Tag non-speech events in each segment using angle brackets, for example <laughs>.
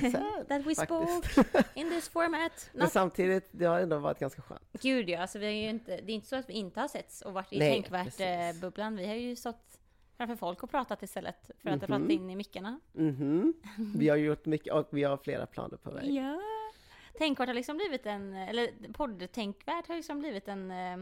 Sedan. <laughs> That we spoke in this format. Men Not... samtidigt, det har ändå varit ganska skönt. Gud ja, alltså vi har ju inte, det är inte så att vi inte har setts och varit i tänkvärt-bubblan. Vi har ju stått framför folk och pratat istället för att Mhm. prata in i mickarna. Mhm. Vi har gjort mycket och vi har flera planer på väg. Ja. Tänkvärt har liksom blivit en, eller podd-tänkvärt har liksom blivit en, eh,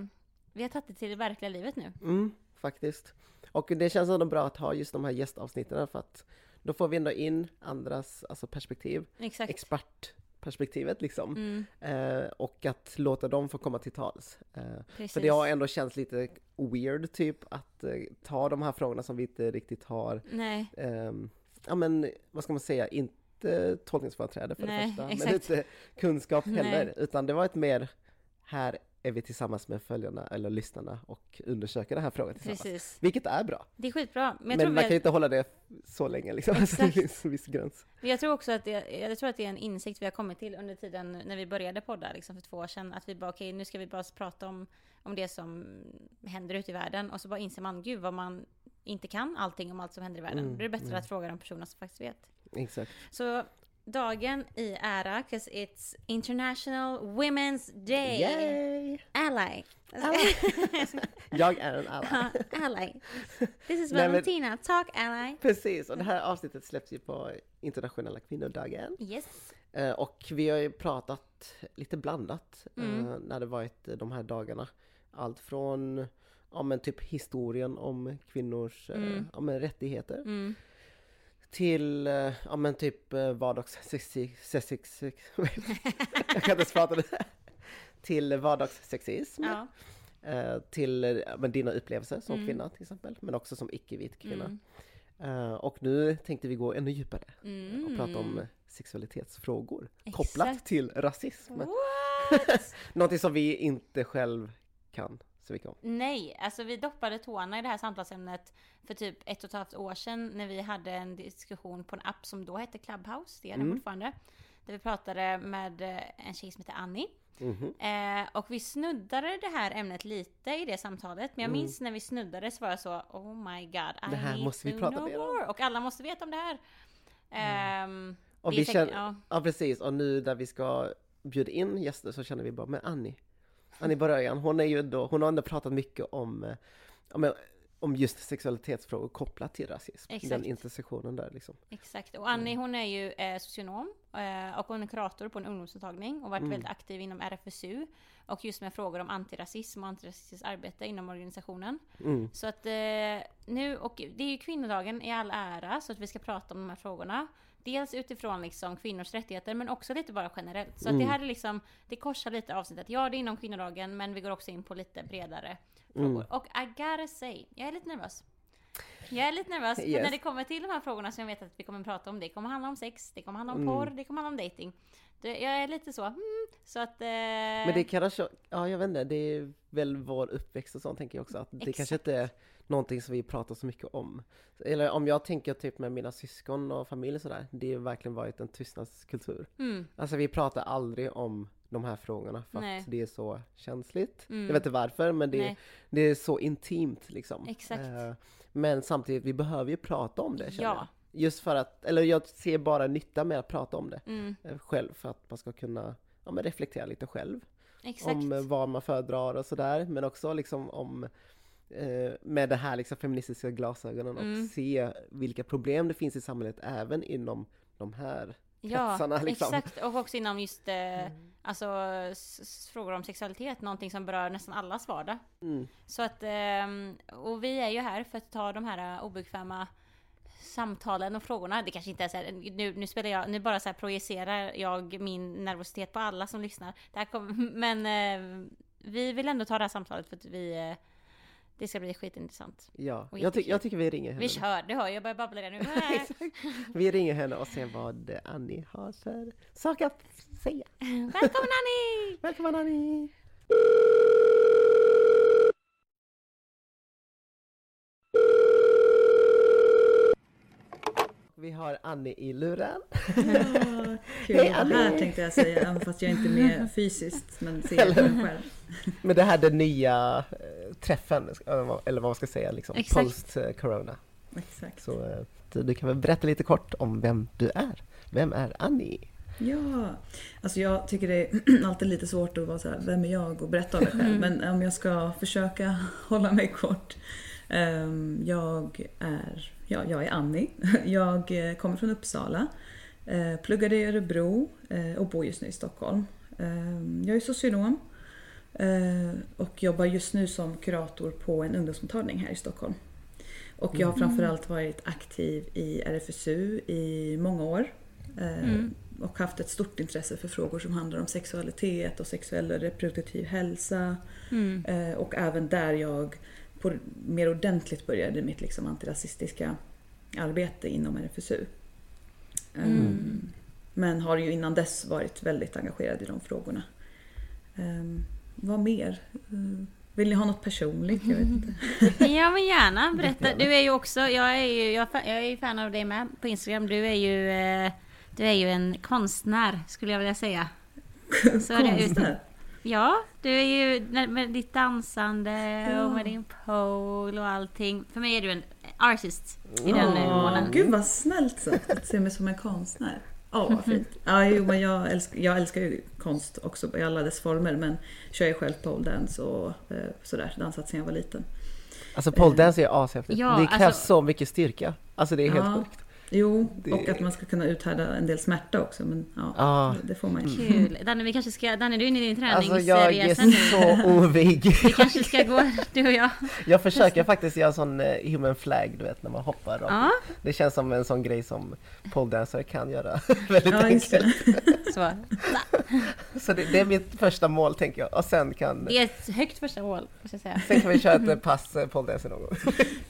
vi har tagit det till det verkliga livet nu. Mm, faktiskt. Och det känns ändå bra att ha just de här gästavsnitten för att då får vi ändå in andras alltså perspektiv, Exakt. expertperspektivet liksom. Mm, Eh, och att låta dem få komma till tals. Eh, för det har ändå känts lite weird typ att eh, ta de här frågorna som vi inte riktigt har, Nej, ehm, ja men vad ska man säga, inte tolkningsföreträde för Nej, det första, exakt. men inte kunskap Nej. heller, utan det var ett mer, här är vi tillsammans med följarna eller lyssnarna och undersöker den här frågan tillsammans. precis. Vilket är bra. Det är skitbra. Men Men, man kan ju inte hålla det så länge liksom. <laughs> Alltså, det Exakt. finns en viss gräns. jag tror också att det, jag tror att det är en insikt vi har kommit till under tiden när vi började podda liksom för två år sedan. Att vi bara okej, nu ska vi bara prata om, om det som händer ute i världen. Och så bara inser man, gud vad man inte kan allting om allt som händer i världen. Mm, Då är det bättre mm. att fråga de personer som faktiskt vet. Exakt. Så dagen i ära, 'cause it's International Women's Day. Yay! Ally. <laughs> <laughs> Jag är en alla. Ja, ally. This is Nej, men- Valentina, talk ally. Precis, och det här avsnittet släpps ju på internationella kvinnodagen. Yes. Eh, och vi har ju pratat lite blandat Mm. eh, när det varit de här dagarna. Allt från ja, men typ historien om kvinnors eh, Mm. ja, men rättigheter Mm. Till eh, ja, men typ eh, vardagssexism. <laughs> Jag kan inte ens prata det. <laughs> Till vardagssexism. Ja. Eh, till men dina upplevelser som Mm. kvinna till exempel. Men också som icke-vit kvinna. Mm. Och nu tänkte vi gå ännu djupare Mm. och prata om sexualitetsfrågor Exakt. kopplat till rasism. <laughs> Någonting som vi inte själv kan så mycket om. Nej, alltså vi doppade tårna i det här samtalsämnet för typ ett och ett halvt år sedan när vi hade en diskussion på en app som då hette Clubhouse, det är den Mm. fortfarande. Där vi pratade med eh, en tjej som heter Annie. Mhm. Eh, och vi snuddade det här ämnet lite i det samtalet. Men jag Mm. minns när vi snuddade så var jag så Oh my god, I Det här need måste vi to prata know mer om." more. Och alla måste veta om det här. Ehm, Och det är vi säkert- känner, ja. ja precis, och nu när vi ska bjuda in gäster så känner vi bara, men Annie, Annie Boröjan, hon är ju då, hon har ändå pratat mycket om, eh, men, om just sexualitetsfrågor kopplat till rasism. Exakt. Den intersektionen där liksom. Exakt. Och Annie hon är ju eh, socionom eh, och hon är kurator på en ungdomsmottagning och varit Mm. väldigt aktiv inom RFSU. Och just med frågor om antirasism och antirasistiskt arbete inom organisationen. Mm. Så att eh, nu, och det är ju kvinnodagen i all ära så att vi ska prata om de här frågorna. Dels utifrån liksom kvinnors rättigheter men också lite bara generellt. Så att det Mm. här är liksom, det korsar lite avsnittet. Ja det är inom kvinnodagen men vi går också in på lite bredare frågor. Mm. Och I gotta say, jag är lite nervös. Jag är lite nervös Yes. när det kommer till de här frågorna som jag vet att vi kommer prata om. Det kommer handla om sex, det kommer handla om Mm. porr, det kommer handla om dating. Jag är lite så, hmm, så att... Eh, Men det kanske, ja jag vet inte, det är väl vår uppväxt och sånt tänker jag också, att det Exakt. kanske inte är någonting som vi pratar så mycket om. Eller om jag tänker typ med mina syskon och familj och sådär, det har verkligen varit en tystnadskultur. mm, Alltså vi pratar aldrig om de här frågorna för Nej. att det är så känsligt. Mm. Jag vet inte varför, men det, Nej. det är så intimt liksom. Exakt. Eh, Men samtidigt, vi behöver ju prata om det känner Ja. jag. Just för att, eller jag ser bara nytta med att prata om det mm, eh, själv, för att man ska kunna ja, reflektera lite själv exakt. om vad man föredrar och sådär, men också liksom om med det här liksom feministiska glasögonen Mm. och se vilka problem det finns i samhället även inom de här Ja, kretsarna, liksom. exakt. Och också inom just eh, alltså, s- s- frågor om sexualitet, någonting som berör nästan allas vardag. mm, Så att, ehm, och vi är ju här för att ta de här eh, obekväma samtalen och frågorna. Det kanske inte är så här, nu, nu spelar jag, nu bara så här projicerar jag min nervositet på alla som lyssnar. Det här kom, <laughs> men eh, vi vill ändå ta det här samtalet för att vi, eh, det ska bli skitintressant. ja. Jag, ty- jag tycker vi ringer henne. Vi kör, det hör jag, börjar babbla redan nu. <laughs> Exakt. Vi ringer henne och ser vad Annie har för sak att säga. Välkommen Annie! <laughs> Välkommen Annie! Vi har Annie i luren. Ja, kul Hej, vara här Annie. tänkte jag säga, även fast jag inte är med fysiskt men ser mig själv. Men det här är den nya eh, träffen, eller vad man ska säga, liksom, Exakt. post eh, corona. exakt. Så eh, du kan väl berätta lite kort om vem du är? Vem är Annie? Ja, alltså jag tycker det är <clears throat> alltid lite svårt att vara så här, vem är jag och berätta om mig själv. Men om jag ska försöka <laughs> hålla mig kort. Ehm, Jag är, ja, jag är Annie. <laughs> Jag eh, kommer från Uppsala. eh, Pluggade i Örebro eh, och bor just nu i Stockholm. Ehm, Jag är socionom eh, och jobbar just nu som kurator på en ungdomsmottagning här i Stockholm. Och jag har framförallt varit aktiv i RFSU i många år. Eh, Mm. och haft ett stort intresse för frågor som handlar om sexualitet och sexuell och reproduktiv hälsa. Mm. Eh, och även där jag på, mer ordentligt började mitt liksom antirasistiska arbete inom RFSU. Eh, Mm. Men har ju innan dess varit väldigt engagerad i de frågorna. Eh, vad mer? Eh, vill ni ha något personligt? Jag vet inte. <laughs> Ja men gärna, berätta. Du är ju också, jag är ju, jag, jag är ju fan av dig med på Instagram. Du är ju, eh, du är ju en konstnär skulle jag vilja säga. Så Konstnär? Ja, du är ju med ditt dansande Ja. och med din pole och allting. För mig är du en artist i den Åh, månaden. Gud vad snällt sagt att se mig som en konstnär. Åh vad fint. Ja, jo, men jag, älskar, jag älskar ju konst också i alla dess former men kör ju själv pole dance och eh, sådär, dansat sedan jag var liten. Alltså pole dance är ashäftigt. Ja, det krävs alltså- så mycket styrka. Alltså det är helt Ja. sjukt. Jo, Det- och att man ska kunna uthärda en del smärta också men ja, Ja. det får man ju. Kul. Danne, vi kanske ska, Danne du är inne i din Alltså jag är träningsresa nu. så ovig. <laughs> Vi kanske ska gå, du och jag. Jag försöker faktiskt göra sån eh, human flag, du vet när man hoppar. Ja, Det känns som en sån grej som poledancare kan göra <laughs> väldigt Ja, enkelt. det. <laughs> så. Så det, det är mitt första mål tänker jag. Och sen kan, Det är ett högt första mål, måste jag säga. sen kan vi köra ett eh, pass eh, poledance någon gång.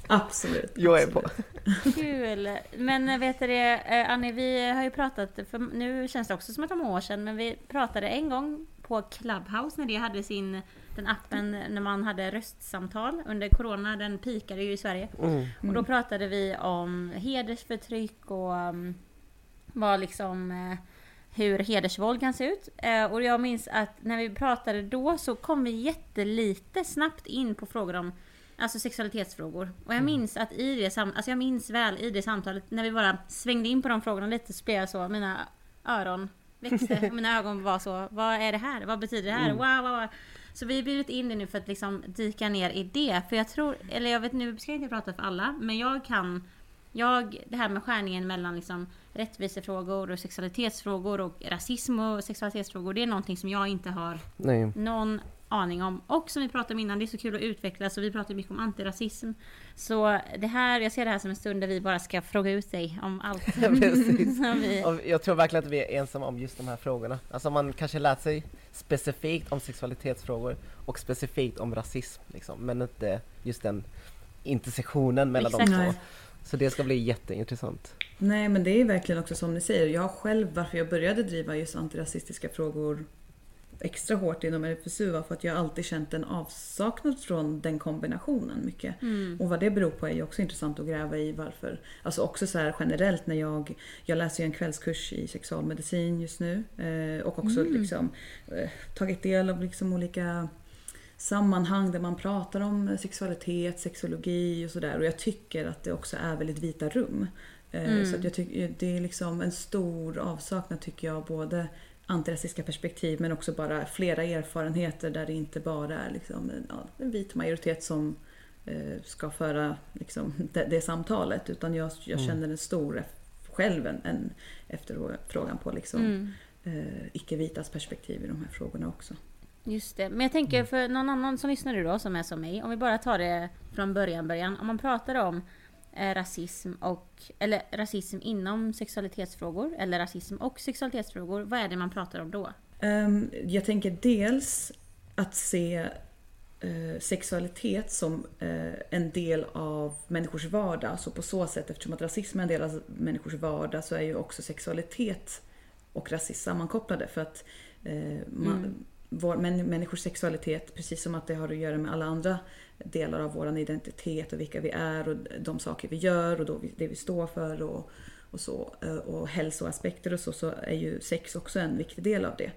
Absolut. Jag är på. absolut. Kul! Men vet du det, eh, Annie, vi har ju pratat, för nu känns det också som att det var år sedan, men vi pratade en gång på Clubhouse när det hade sin, den appen när man hade röstsamtal under Corona, den pikade ju i Sverige. Mm. Och då pratade vi om hedersförtryck och um, vad liksom eh, hur hedersvåld kan se ut. Eh, och jag minns att när vi pratade då så kom vi jättelite snabbt in på frågor om Alltså sexualitetsfrågor. Och jag minns att i det sam- alltså jag minns väl i det samtalet när vi bara svängde in på de frågorna lite så blev jag så, mina öron växte och mina ögon var så, vad är det här? Vad betyder det här? Mm. Wow, wow, wow. Så vi har bjudit in dig nu för att liksom dyka ner i det. För jag tror, eller jag vet nu ska jag inte prata för alla, men jag kan jag, det här med skärningen mellan liksom rättvisefrågor och sexualitetsfrågor och rasism och sexualitetsfrågor, det är någonting som jag inte har Nej. någon aning om. Och som vi pratade om innan, det är så kul att utvecklas och vi pratar mycket om antirasism. Så det här, jag ser det här som en stund där vi bara ska fråga ut dig om allt. <laughs> <laughs> Vi, Och jag tror verkligen att vi är ensamma om just de här frågorna. Alltså man kanske lärt sig specifikt om sexualitetsfrågor och specifikt om rasism, liksom, men inte just den intersektionen mellan Exakt. de två. Så det ska bli jätteintressant. Nej men det är verkligen också som ni säger. Jag själv, varför jag började driva just antirasistiska frågor extra hårt inom RFSU var för att jag alltid känt en avsaknad från den kombinationen mycket. mm, Och vad det beror på är ju också intressant att gräva i varför. Alltså också så här generellt när jag, jag läser ju en kvällskurs i sexualmedicin just nu. Eh, och också Mm. liksom eh, tagit del av liksom olika sammanhang där man pratar om sexualitet, sexologi och sådär. Och jag tycker att det också är väldigt vita rum. Eh, Mm. Så att jag tycker det är liksom en stor avsaknad tycker jag både antirasistiska perspektiv men också bara flera erfarenheter där det inte bara är liksom en, en vit majoritet som eh, ska föra liksom, det, det samtalet utan jag, jag Mm. känner en stor själv en, en efterfrågan på liksom, mm. eh, icke-vitas perspektiv i de här frågorna också. Just det. Men jag tänker för någon annan som lyssnar nu då, som är som mig. Om vi bara tar det från början, början. Om man pratar om rasism och, eller rasism inom sexualitetsfrågor, eller rasism och sexualitetsfrågor. Vad är det man pratar om då? Ehm, jag tänker dels att se eh, sexualitet som eh, en del av människors vardag. Så på så sätt, eftersom att rasism är en del av människors vardag så är ju också sexualitet och rasism sammankopplade. För att eh, man, Mm. Vår, män, människors sexualitet, precis som att det har att göra med alla andra delar av vår identitet och vilka vi är och de saker vi gör och då vi, det vi står för och, och så. eh, Och hälsoaspekter och så, så är ju sex också en viktig del av det.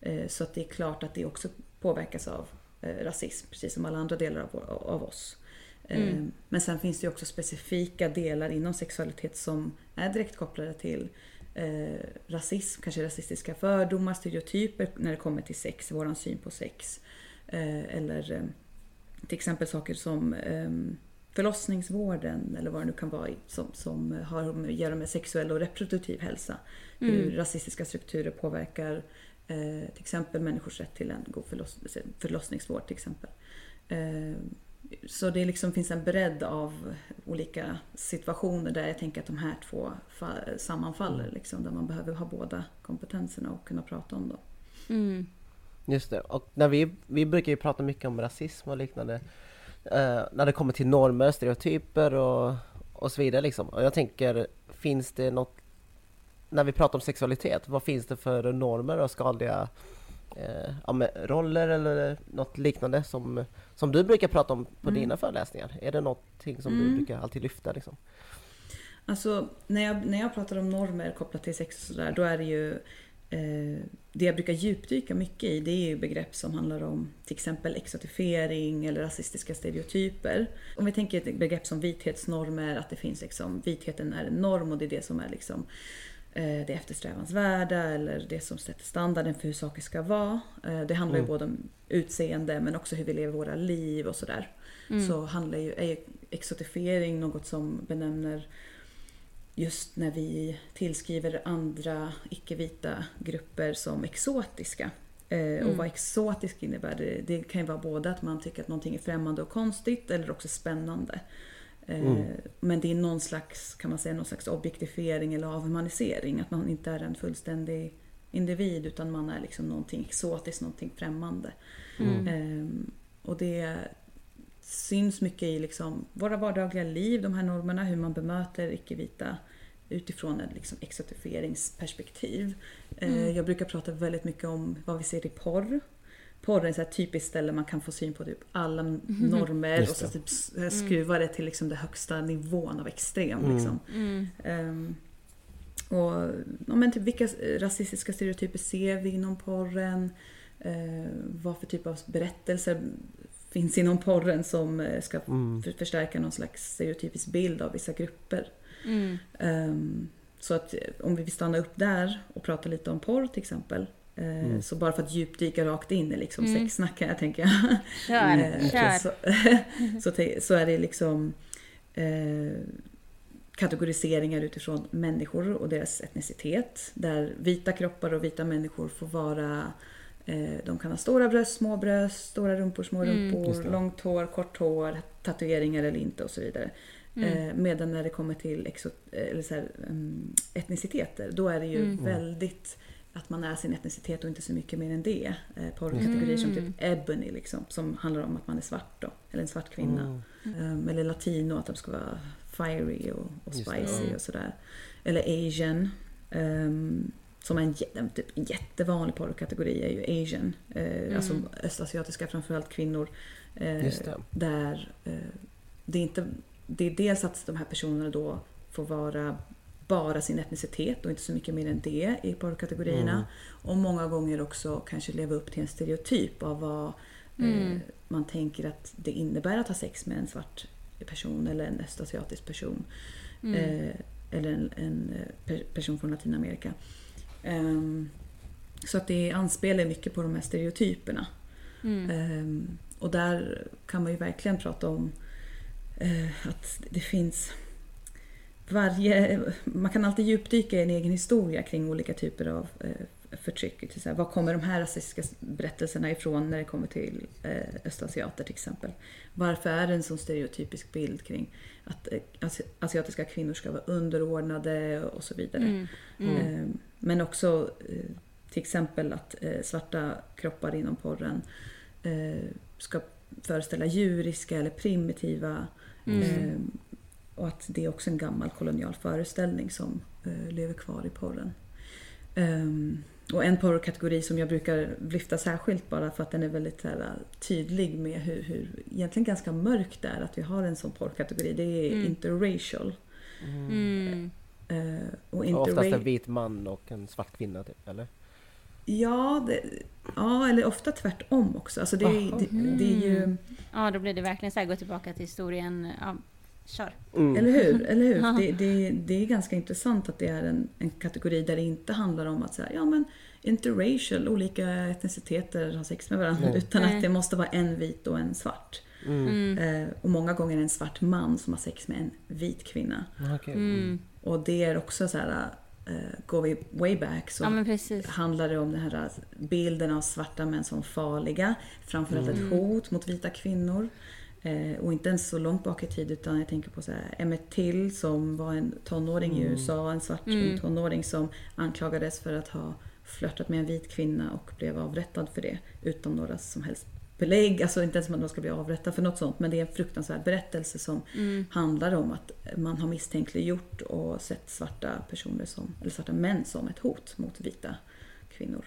Eh, Så att det är klart att det också påverkas av eh, rasism, precis som alla andra delar av, vår- av oss. Eh, Men sen finns det ju också specifika delar inom sexualitet som är direkt kopplade till eh, rasism, kanske rasistiska fördomar, stereotyper när det kommer till sex, våran syn på sex. Eh, eller eh, till exempel saker som eh, förlossningsvården eller vad det nu kan vara som, som har att göra med sexuell och reproduktiv hälsa. Hur rasistiska strukturer påverkar eh, till exempel människors rätt till en god förloss, förlossningsvård till exempel. Så det liksom finns en bredd av olika situationer där jag tänker att de här två fa- sammanfaller. Liksom, där man behöver ha båda kompetenserna och kunna prata om dem. Mm. Just det, och när vi, vi brukar ju prata mycket om rasism och liknande eh, När det kommer till normer, stereotyper och, och så vidare liksom. Och jag tänker, finns det något När vi pratar om sexualitet, vad finns det för normer och skadliga eh, ja, roller eller något liknande som, som du brukar prata om på dina föreläsningar? Är det någonting som du brukar alltid lyfta liksom? Alltså när jag, när jag pratar om normer kopplat till sex och sådär, då är det ju eh, det jag brukar djupdyka mycket i det är ju begrepp som handlar om till exempel exotifiering eller rasistiska stereotyper. Om vi tänker ett begrepp som vithetsnormer, att det finns liksom, vitheten är en norm och det är det som är liksom det eftersträvansvärda eller det som sätter standarden för hur saker ska vara. Eh, Det handlar ju både om utseende men också hur vi lever våra liv och sådär. Så handlar ju, är ju exotifiering något som benämner just när vi tillskriver andra icke-vita grupper som exotiska. Eh, Och vad exotisk innebär, det, det kan ju vara både att man tycker att någonting är främmande och konstigt eller också spännande. Eh, Men det är någon slags, kan man säga, någon slags objektifiering eller avhumanisering. Att man inte är en fullständig individ utan man är liksom någonting exotiskt, någonting främmande. Eh, Och det syns mycket i liksom våra vardagliga liv, de här normerna, hur man bemöter icke-vita utifrån ett liksom exotifieringsperspektiv. Eh, Jag brukar prata väldigt mycket om vad vi ser i porr. Porr är ett typiskt ställe man kan få syn på typ alla normer Just och så typ s- skruva det till liksom den högsta nivån av extrem. Liksom. Ehm, och, ja, men typ vilka rasistiska stereotyper ser vi inom porren? Eh, vad för typ av berättelser finns inom porren som eh, ska för, förstärka någon slags stereotypisk bild av vissa grupper? Mm. Ehm, så att eh, om vi vill stanna upp där och prata lite om porr till exempel. Eh, Så bara för att djupdyka rakt in i liksom Mm. sexsnack jag. Kör, Eh, kör. Så, <laughs> så, så är det liksom eh, kategoriseringar utifrån människor och deras etnicitet. Där vita kroppar och vita människor får vara eh, de kan ha stora bröst, små bröst, stora rumpor, små Mm. Rumpor, långt hår, kort hår, tatueringar eller inte och så vidare. Mm. Eh, medan när det kommer till exo, eller så här, mm, etniciteter, då är det ju Mm. väldigt att man är sin etnicitet och inte så mycket mer än det. Eh, porrkategorier som Mm. typ ebony liksom, som handlar om att man är svart då, eller en svart kvinna. Um, eller latino, att de ska vara fiery och, och det, spicy ja. och sådär. Eller asian. Um, som är en, typ jättevanlig porrkategori är ju asian. Uh, Alltså östasiatiska framförallt kvinnor. eh, det. Där eh, det är inte... Det är dels att de här personerna då får vara bara sin etnicitet och inte så mycket mer än det i porrkategorierna. Och många gånger också kanske leva upp till en stereotyp av vad eh, man tänker att det innebär att ha sex med en svart person eller en östasiatisk person. Eh, eller en, en eh, per, person från Latinamerika. Ehm, så att det anspelar mycket på de här stereotyperna. Mm. Ehm, och där kan man ju verkligen prata om eh, att det finns varje... Man kan alltid djupdyka i en egen historia kring olika typer av eh, förtryck. Till så här, var kommer de här rasistiska berättelserna ifrån när det kommer till eh, östasiater till exempel? Varför är det en sån stereotypisk bild kring att eh, asi- asiatiska kvinnor ska vara underordnade och så vidare? Mm. Mm. Eh, Men också till exempel att svarta kroppar inom porren ska föreställa djuriska eller primitiva. Mm. Eh, och att det är också en gammal kolonial föreställning som eh, lever kvar i porren. Ehm, och en porrkategori som jag brukar lyfta särskilt bara för att den är väldigt här, tydlig med hur, hur egentligen ganska mörkt det är att vi har en sån porrkategori. Det är Mm. interracial. Mm. Eh, och Och oftast interra- en vit man och en svart kvinna typ, eller? Ja, det, ja, eller ofta tvärtom också. Alltså det, Jaha. det, det är ju... Ja, då blir det verkligen så här, gå tillbaka till historien. Ja, kör. Mm. Eller hur? Eller hur? <laughs> Det, det, det är ganska intressant att det är en, en kategori där det inte handlar om att säga, ja men interracial, olika etniciteter har sex med varandra. Nej. Utan att det måste vara en vit och en svart. Mm. Mm. Eh, och många gånger en svart man som har sex med en vit kvinna. Okej. Mm. Och det är också så här, eh, går vi way back så Ja, handlar det om den här bilden av svarta män som farliga. Framförallt Mm. ett hot mot vita kvinnor. Eh, och inte ens så långt bak i tid utan jag tänker på så här, Emmett Till som var en tonåring i Mm. USA. En svart Mm. tonåring som anklagades för att ha flörtat med en vit kvinna och blev avrättad för det. Utan några som helst belägg. Alltså inte ens att man ska bli avrättad för något sånt. Men det är en fruktansvärd berättelse som Mm. handlar om att man har misstänkliggjort och sett svarta personer som, eller svarta män som ett hot mot vita kvinnor.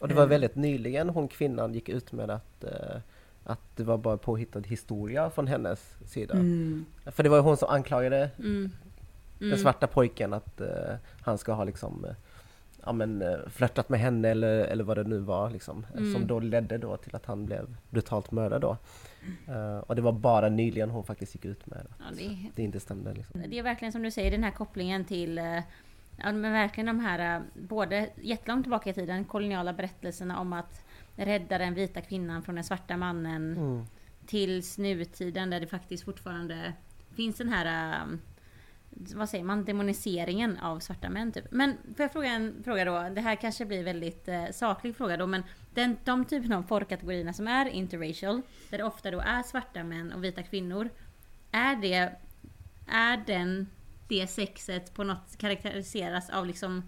Och det var Eh. väldigt nyligen hon kvinnan gick ut med att, eh, att det var bara påhittad historia från hennes sida. Mm. För det var ju hon som anklagade Mm. den svarta pojken att eh, han ska ha liksom eh, ja, men, eh, flörtat med henne eller, eller vad det nu var liksom. Mm. Som då ledde då till att han blev brutalt mördad då. Och det var bara nyligen hon faktiskt gick ut med att Ja, det, är- det inte stämde liksom. det är verkligen som du säger, den här kopplingen till Ja men verkligen de här, både jättelångt tillbaka i tiden, koloniala berättelserna om att rädda den vita kvinnan från den svarta mannen. Mm. Tills nutiden där det faktiskt fortfarande finns den här eh, vad säger man, demoniseringen av svarta män typ. Men får jag fråga en fråga då? Det här kanske blir väldigt eh, saklig fråga då men den, de typerna av porrkategorierna som är interracial, där det ofta då är svarta män och vita kvinnor. Är det, är den, det sexet på något karaktäriseras av liksom,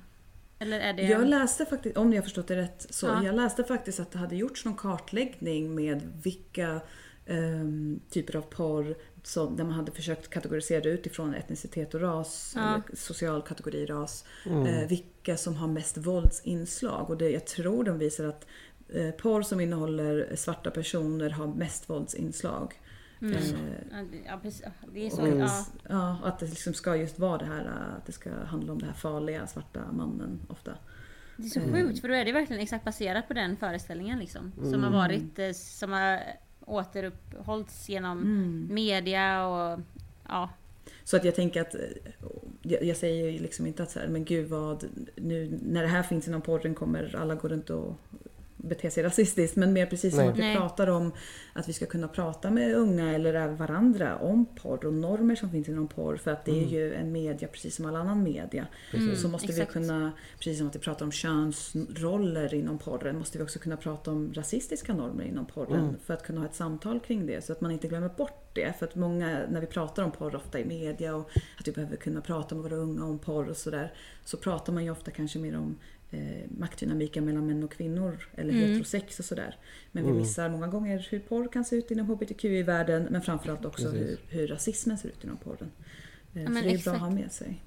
eller är det... Jag läste faktiskt, om jag har förstått det rätt, så Ja. jag läste faktiskt att det hade gjorts någon kartläggning med vilka ehm, typer av porr som, där man hade försökt kategorisera det utifrån etnicitet och ras, Ja. eller social kategori ras. Mm. Eh, vilka som har mest våldsinslag. Och det, jag tror de visar att eh, porr som innehåller svarta personer har mest våldsinslag. Mm. Eh, Ja, precis. Det är så. Mm. Ja. Ja, att det liksom ska just vara det här, äh, att det ska handla om det här farliga svarta mannen ofta. Det är så Mm. sjukt för då är det verkligen exakt baserat på den föreställningen liksom. Som Mm. har varit, eh, som har återuppehållits genom Mm. media och ja. Så att jag tänker att, eh, jag, jag säger ju liksom inte att så här, men gud vad, nu när det här finns inom porren kommer alla gå runt och bete sig rasistiskt. Men mer precis som Nej. att vi Nej. pratar om att vi ska kunna prata med unga eller även varandra om porr och normer som finns inom porr. För att det är Mm. ju en media precis som all annan media. Mm, så måste exakt. vi kunna, precis som att vi pratar om könsroller inom porren, måste vi också kunna prata om rasistiska normer inom porren. Mm. För att kunna ha ett samtal kring det, så att man inte glömmer bort det. För att många, när vi pratar om porr ofta i media och att vi behöver kunna prata med våra unga om porr och sådär. Så pratar man ju ofta kanske mer om eh, maktdynamiken mellan män och kvinnor eller Mm. heterosex och sådär. Men vi Mm. missar många gånger hur porr kan se ut inom hbtqi-världen men framförallt också Precis. hur, hur rasismen ser ut inom porren. Eh, Ja, så det är bra exakt. att ha med sig.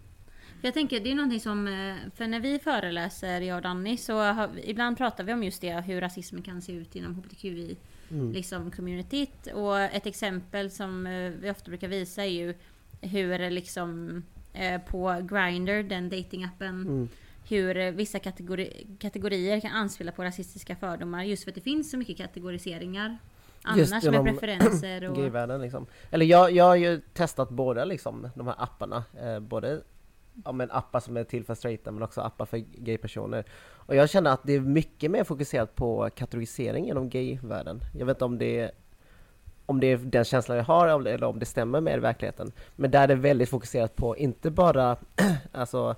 Jag tänker det är någonting som, eh, för när vi föreläser jag och Danny så har, ibland pratar vi om just det hur rasismen kan se ut inom hbtqi Mm. liksom communityt. Och ett exempel som eh, vi ofta brukar visa är ju hur liksom eh, på Grindr, den datingappen, Mm. Hur eh, vissa kategori, kategorier kan anspela på rasistiska fördomar just för att det finns så mycket kategoriseringar. Just Annars med genom preferenser och... <clears throat> Gayvärlden liksom. Eller jag, jag har ju testat båda liksom, de här apparna. Eh, både ja, men appar som är till för straighta men också appar för gaypersoner. Och jag känner att det är mycket mer fokuserat på kategorisering inom gayvärlden. Jag vet inte om det är om det är den känslan jag har eller om det stämmer med verkligheten. Men där är det väldigt fokuserat på inte bara <clears throat> alltså,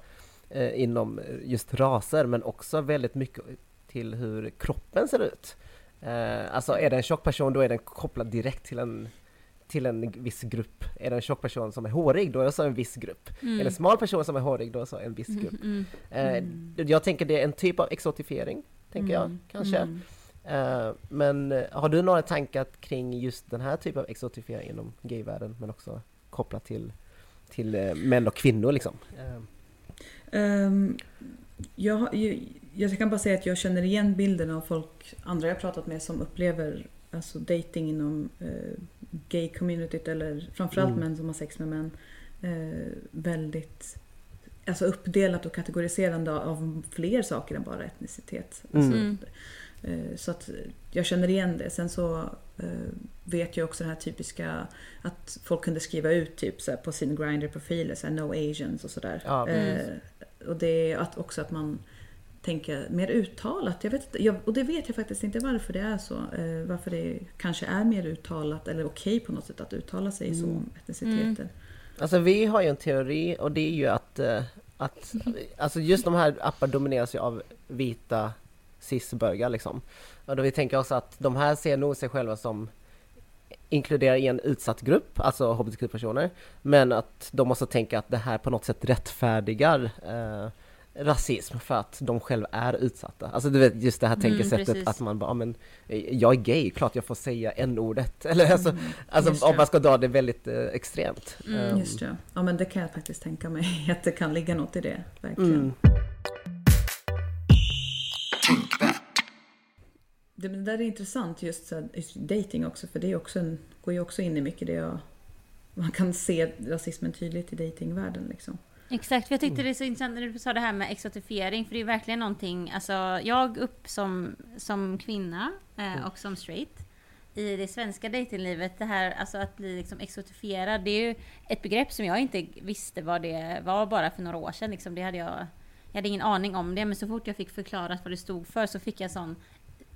eh, inom just raser men också väldigt mycket till hur kroppen ser ut. Eh, alltså är det en tjock person då är den kopplad direkt till en till en viss grupp. Är det en tjock person som är hårig då är det så en viss grupp. Mm. Är det en smal person som är hårig då är det så en viss Mm, grupp. mm, Eh, Jag tänker det är en typ av exotifiering, tänker jag Mm, kanske. mm. Eh, men eh, har du några tankar kring just den här typen av exotifiering inom gayvärlden men också kopplat till, till eh, män och kvinnor liksom? Eh, Ehm, jag, ju- jag kan bara säga att jag känner igen bilden av folk, andra jag pratat med som upplever alltså dating inom eh, gay-communityt eller framförallt Mm. män som har sex med män eh, väldigt alltså uppdelat och kategoriserande av fler saker än bara etnicitet. Alltså, Mm. eh, Så att jag känner igen det. Sen så vet jag också den här typiska att folk kunde skriva ut typ så på sin Grindr-profiler, så här, no asians och sådär. Ja, och det är att också att man tänker mer uttalat. Jag vet, inte- jag, och det vet jag faktiskt inte varför det är så. Eh, varför det kanske är mer uttalat eller okej på något sätt att uttala sig så om etniciteter. Alltså vi har ju en teori och det är ju att, eh, att <laughs> alltså just de här apparna domineras ju av vita cisbögar liksom. Och då vi tänker oss att de här ser nog sig själva som inkluderar i en utsatt grupp, alltså hbtq-personer, men att de måste tänka att det här på något sätt rättfärdigar eh, rasism för att de själva är utsatta. Alltså du vet just det här tänkesättet precis. att man bara, "Ja, men eh, jag är gay, klart jag får säga n-ordet. <laughs> Eller alltså, Mm, alltså om man ska dra det väldigt eh, extremt. Mm. Ehm, Just det. Ja men det kan jag faktiskt tänka mig <laughs> att det kan ligga något i det. Verkligen. Mm. Det, där är intressant just, så här, just dating också för det är också en, går ju också in i mycket det jag... Man kan se rasismen tydligt i datingvärlden liksom. Exakt, för jag tyckte det är så intressant när du sa det här med exotifiering, för det är verkligen någonting, alltså jag upp som, som kvinna eh, och som straight i det svenska datinglivet, det här alltså att bli liksom exotifierad, det är ju ett begrepp som jag inte visste vad det var bara för några år sedan. Liksom, det hade jag, jag hade ingen aning om det, men så fort jag fick förklarat vad det stod för så fick jag sån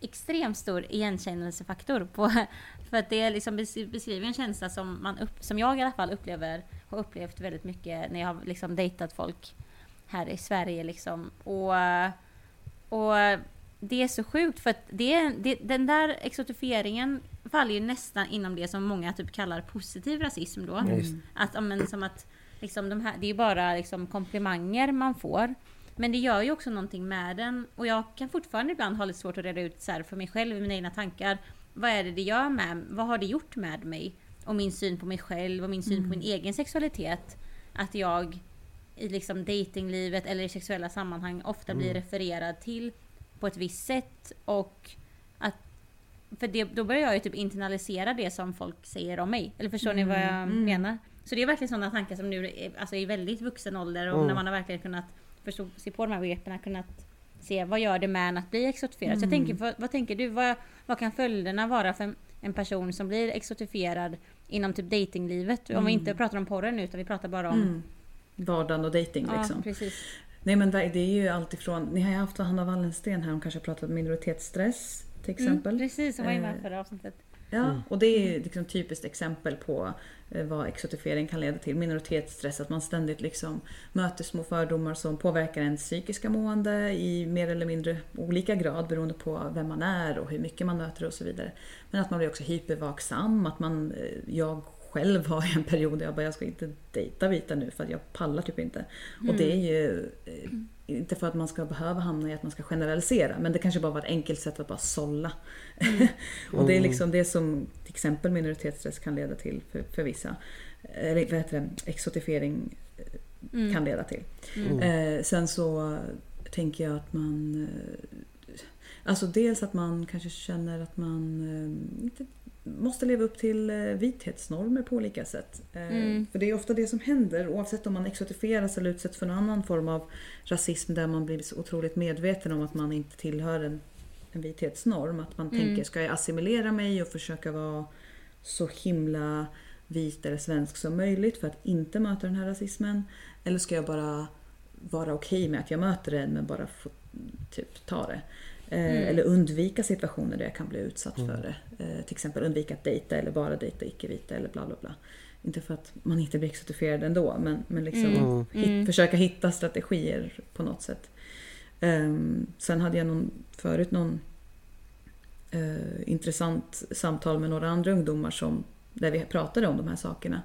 extremt stor igenkännelsefaktor på, <laughs> för att det liksom bes- beskriver en känsla som, man upp, som jag i alla fall upplever, har upplevt väldigt mycket när jag har liksom dejtat folk här i Sverige liksom. Och, och det är så sjukt för att det, det, den där exotifieringen faller ju nästan inom det som många typ kallar positiv rasism då. Just. Att, men, som att liksom, de här, det är ju bara liksom, komplimanger man får. Men det gör ju också någonting med den. Och jag kan fortfarande ibland ha lite svårt att reda ut så här, för mig själv mina egna tankar. Vad är det det gör med Vad har det gjort med mig? Och min syn på mig själv och min syn på min egen sexualitet. Att jag i liksom datinglivet eller i sexuella sammanhang ofta blir refererad till på ett visst sätt. Och att för det, då börjar jag ju typ internalisera det som folk säger om mig. Eller förstår ni vad jag Mm. menar? Så det är verkligen sådana tankar som nu alltså i väldigt vuxen ålder och Mm. när man har verkligen kunnat förstå sig på de här begreppen, kunnat se vad gör det med en att bli exotifierad. Så jag Mm. tänker, vad, vad tänker du? Vad, vad kan följderna vara för en, en person som blir exotifierad inom typ datinglivet? Om vi inte pratar om porren nu utan vi pratar bara om... Mm. Vardagen och dating Ja, liksom. precis. Nej men det är ju alltifrån, ni har ju haft Hanna Wallensten här, hon kanske pratat om minoritetsstress till exempel. Mm, precis, som var inne Eh, förra avsnittet. Ja, och det är liksom typiskt exempel på eh, vad exotifiering kan leda till. Minoritetsstress, att man ständigt liksom möter små fördomar som påverkar ens psykiska mående i mer eller mindre olika grad beroende på vem man är och hur mycket man möter och så vidare. Men att man blir också hypervaksam, att man, eh, jag själv har en period där jag bara, jag ska inte dejta vita nu för att jag pallar typ inte. Och det är ju eh, inte för att man ska behöva hamna i att man ska generalisera, men det kanske bara var ett enkelt sätt att bara sålla. <laughs> och det är liksom det som till exempel minoritetsstress kan leda till för, för vissa. Eller vad heter det? Exotifiering eh, Mm. kan leda till. Eh, sen så tänker jag att man... Eh, alltså dels att man kanske känner att man inte måste leva upp till eh, vithetsnormer på olika sätt. Eh, Mm. För det är ofta det som händer oavsett om man exotifieras eller utsätts för någon annan form av rasism där man blir så otroligt medveten om att man inte tillhör en, en vithetsnorm. Att man Mm. tänker, ska jag assimilera mig och försöka vara så himla vit eller svensk som möjligt för att inte möta den här rasismen? Eller ska jag bara vara okej med att jag möter den men bara få typ ta det? Eh, Mm. Eller undvika situationer där jag kan bli utsatt för det. Eh, till exempel undvika att dejta eller bara dejta icke-vita eller bla bla bla. Inte för att man inte blir exotifierad ändå men, men liksom Mm. hit, Mm. försöka hitta strategier på något sätt. Ehm, sen hade jag någon, förut någon eh, intressant samtal med några andra ungdomar som, där vi pratade om de här sakerna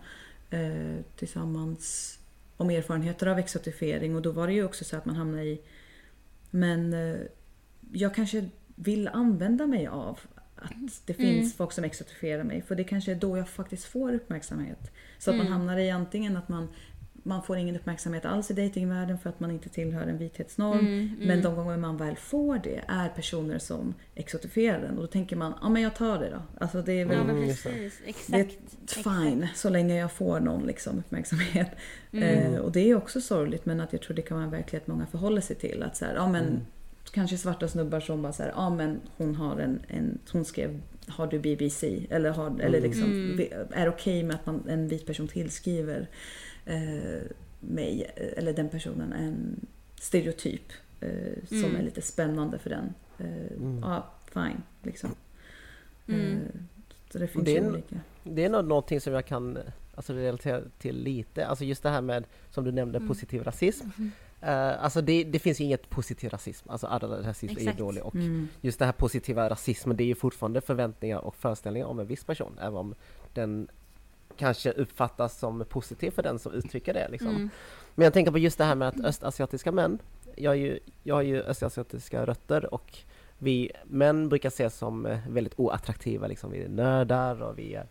eh, tillsammans om erfarenheter av exotifiering och då var det ju också så att man hamnade i men eh, jag kanske vill använda mig av att det Mm. finns folk som exotifierar mig för det kanske är då jag faktiskt får uppmärksamhet. Så att man Mm. hamnar i antingen att man man får ingen uppmärksamhet alls i datingvärlden för att man inte tillhör en vithetsnorm. Mm, mm. Men de gånger man väl får det är personer som exotifierar den och då tänker man, ja men jag tar det då. Alltså det är väl Ja men Mm, just det. precis, det är exakt. fine så länge jag får någon liksom, uppmärksamhet. Mm. Eh, och det är också sorgligt men att jag tror det kan vara en verklighet många förhåller sig till. Att så här, ja men Mm. Kanske svarta snubbar som bara så här, ja men hon har en, en hon skrev har du BBC? Eller, har, eller Mm. liksom, Mm. är okej med att man, en vit person tillskriver eh, mig eller den personen en stereotyp eh, som Mm. är lite spännande för den. Eh, Mm. Ja, fine liksom. Mm. Eh, så det finns det är olika. Det är nog någonting som jag kan alltså, relatera till lite. Alltså just det här med, som du nämnde, Mm. positiv rasism. Eh, alltså det, det finns ju inget positiv rasism. Alltså all rasism är ju Exakt. dålig. Och Mm. just det här positiva rasismen, det är ju fortfarande förväntningar och föreställningar om en viss person. Även om den kanske uppfattas som positiv för den som uttrycker det. Liksom. Mm. Men jag tänker på just det här med att östasiatiska män, jag, är ju, jag har ju östasiatiska rötter och vi män brukar ses som väldigt oattraktiva, liksom. vi är nördar och vi är